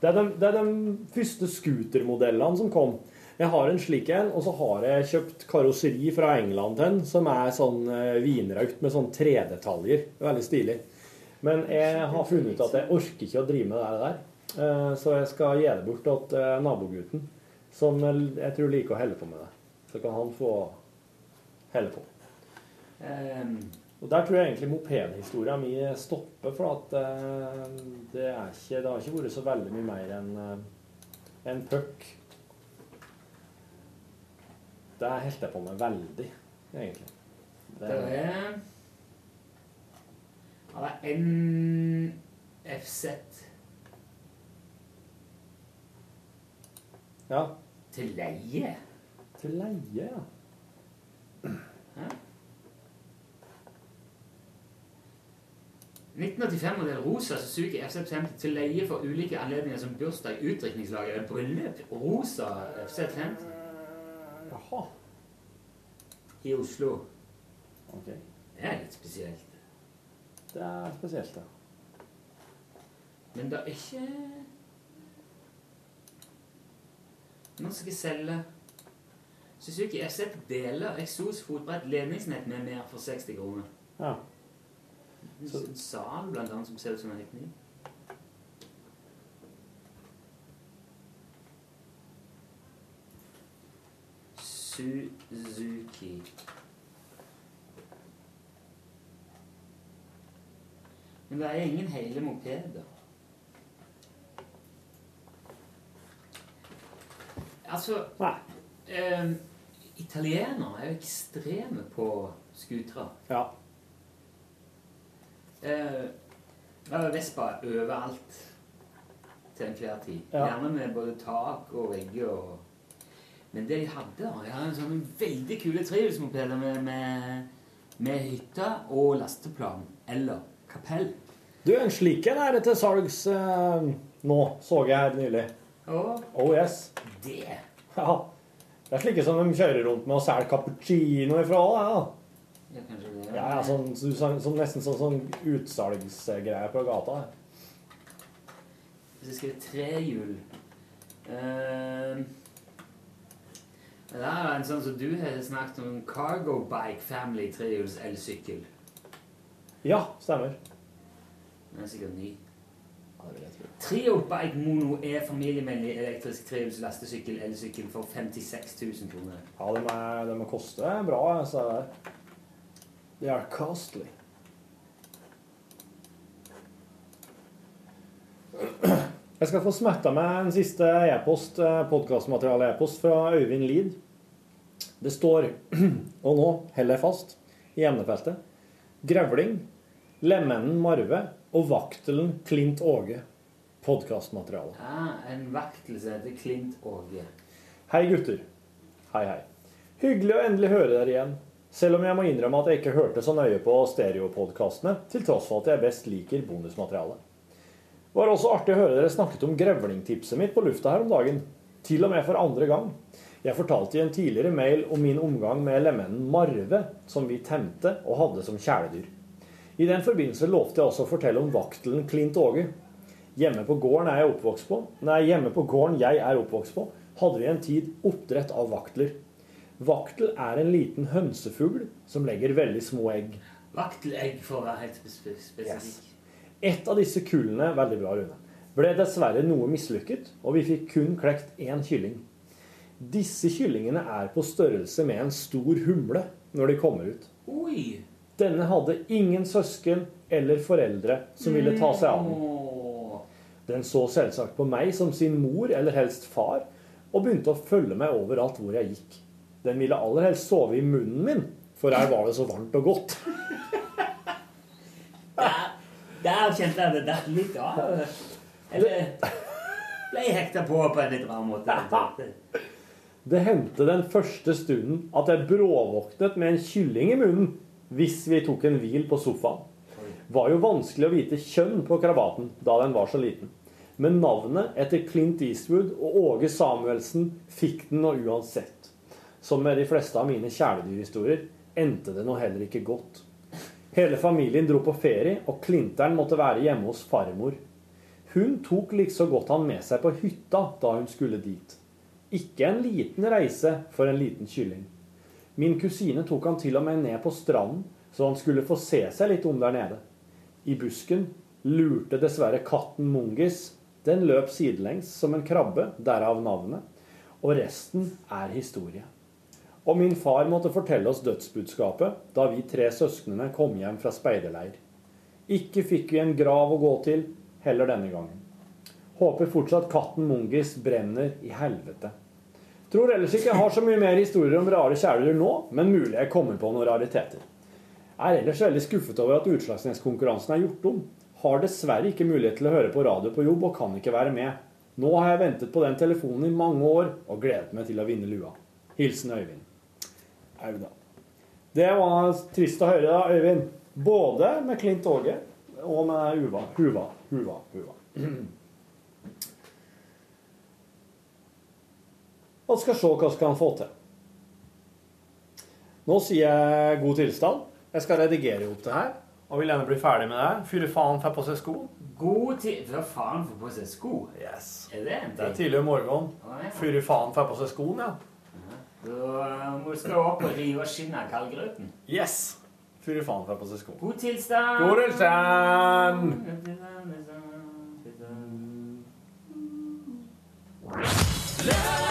Det er de, det er de første scootermodellene som kom. Jeg har en slik en, og så har jeg kjøpt karosseri fra England til den, som er sånn eh, vinrøykt med sånn tredetaljer. Veldig stilig. Men jeg har funnet ut at jeg orker ikke å drive med det der. Eh, Så jeg skal gi det bort til eh, nabogutten, som jeg tror liker å helle på med det. Så kan han få helle på. Ehm, Og der tror jeg egentlig mopedhistoria mi stopper, for at eh, det, er ikke, det har ikke vært så veldig mye mer enn en puck. Det holdt jeg på med veldig, egentlig. det er Det er NFZ Ja. til leie. Til leie, ja. Hæ? 1985-modell rosa Suzuki FZ50 til leie for ulike anledninger som bursdag, utdrikningslag eller bryllup. Rosa FZ50 Jaha. i Oslo. Ok. Det er litt spesielt. Det er spesielt, ja. Men det er ikke Nå skal jeg selge Suzuki FZ deler eksos, fotbrett, ledningsnett med mer for 60 kroner. ja. Så... En sal blant annet som ser ut som en helt ny. Suzuki. Men det er ingen hele mopeder. Altså eh, Italienere er jo ekstreme på scootere. Ja. Eh, Vespa overalt til enhver tid. Ja. Gjerne med både tak og vegger og Men det de hadde, da De hadde en sånn veldig kule trivelsmopeder med, med, med hytte og lasteplan. Eller kapell. Du, en slik en er til salgs eh, nå, så jeg her nylig. Oh. Oh yes. det Ja. Det er slike som de kjører rundt med og selger cappuccino ifra. Ja. Ja, kanskje det. Ja, ja, sånn, så, så, nesten sånn, sånn utsalgsgreier på gata. Hvis jeg skriver trehjul uh, Det er en sånn som du har snakket om, Cargo Bike Family trehjuls elsykkel. Ja, stemmer. Den er sikkert ny. Ja, det vil jeg tro. Trio Bike Mono er familievennlig elektrisk trehjuls lastesykkel elsykkel for 56 000 kroner. Ja, de, er, de må koste bra, så. They are costly. Jeg skal få smetta meg en siste e-post, podkastmateriale-e-post fra Øyvind Lid. Det står, *clears throat* og nå holder jeg fast, i emnefeltet Grevling, Lemennen Marve og Vaktelen Klint Åge. Podkastmateriale. Ja, en vaktel som heter Klint Åge. Hei, gutter. Hei, hei. Hyggelig å endelig høre dere igjen. Selv om jeg må innrømme at jeg ikke hørte så nøye på stereopodkastene, til tross for at jeg best liker bonusmaterialet. Det var også artig å høre dere snakket om grevlingtipset mitt på lufta her om dagen. Til og med for andre gang. Jeg fortalte i en tidligere mail om min omgang med lemennen Marve, som vi temte og hadde som kjæledyr. I den forbindelse lovte jeg også å fortelle om vaktelen Klint Åge. Hjemme på gården jeg er oppvokst på, nei, hjemme på gården jeg er oppvokst på, hadde vi en tid oppdrett av vaktler. Vaktel er en liten hønsefugl som legger veldig små egg. Vaktelegg, for å være helt spesifikk. Yes. Et av disse kullene, veldig bra Rune, ble dessverre noe mislykket, og vi fikk kun klekt én kylling. Disse kyllingene er på størrelse med en stor humle når de kommer ut. Oi! Denne hadde ingen søsken eller foreldre som ville ta seg av den. Den så selvsagt på meg som sin mor, eller helst far, og begynte å følge meg overalt hvor jeg gikk. Den ville aller helst sove i munnen min, for her var det så varmt og godt. Der, der kjente jeg det datt litt av. Eller ble hekta på på en litt rar måte. Det hendte den første stunden at jeg bråvåknet med en kylling i munnen hvis vi tok en hvil på sofaen. Var jo vanskelig å vite kjønn på krabaten da den var så liten. Men navnet etter Clint Eastwood og Åge Samuelsen fikk den nå uansett. Som med de fleste av mine kjæledyrhistorier endte det nå heller ikke godt. Hele familien dro på ferie, og Clinteren måtte være hjemme hos farmor. Hun tok likså godt han med seg på hytta da hun skulle dit. Ikke en liten reise for en liten kylling. Min kusine tok han til og med ned på stranden, så han skulle få se seg litt om der nede. I busken lurte dessverre katten Mungis. Den løp sidelengs som en krabbe, derav navnet. Og resten er historie. Og min far måtte fortelle oss dødsbudskapet da vi tre søsknene kom hjem fra speiderleir. Ikke fikk vi en grav å gå til, heller denne gangen. Håper fortsatt katten Mungis brenner i helvete. Tror ellers ikke jeg har så mye mer historier om rare kjæledyr nå, men mulig jeg kommer på noen rariteter. Er ellers veldig skuffet over at Utslagsnes-konkurransen er gjort om. Har dessverre ikke mulighet til å høre på radio på jobb og kan ikke være med. Nå har jeg ventet på den telefonen i mange år og gledet meg til å vinne lua. Hilsen Øyvind. Au da. Det var trist å høre, da, Øyvind. Både med Klint Åge og med Uva. Huva. Huva. Huva. og skal se hva vi kan få til. Nå sier jeg god tilstand. Jeg skal redigere opp det her. Og vil gjerne bli ferdig med det. Fyre faen får på seg sko. God tid Fyre faen får på seg sko? Yes. Er det en ting? Det er tidlig om morgenen. Fyre faen får på seg skoene, ja. Da eh, må du stå opp og rive skinnet av kaldgrøten. Yes. Fyre faen får på seg sko. God tilstand. God tilstand. God tilstand. Liksom.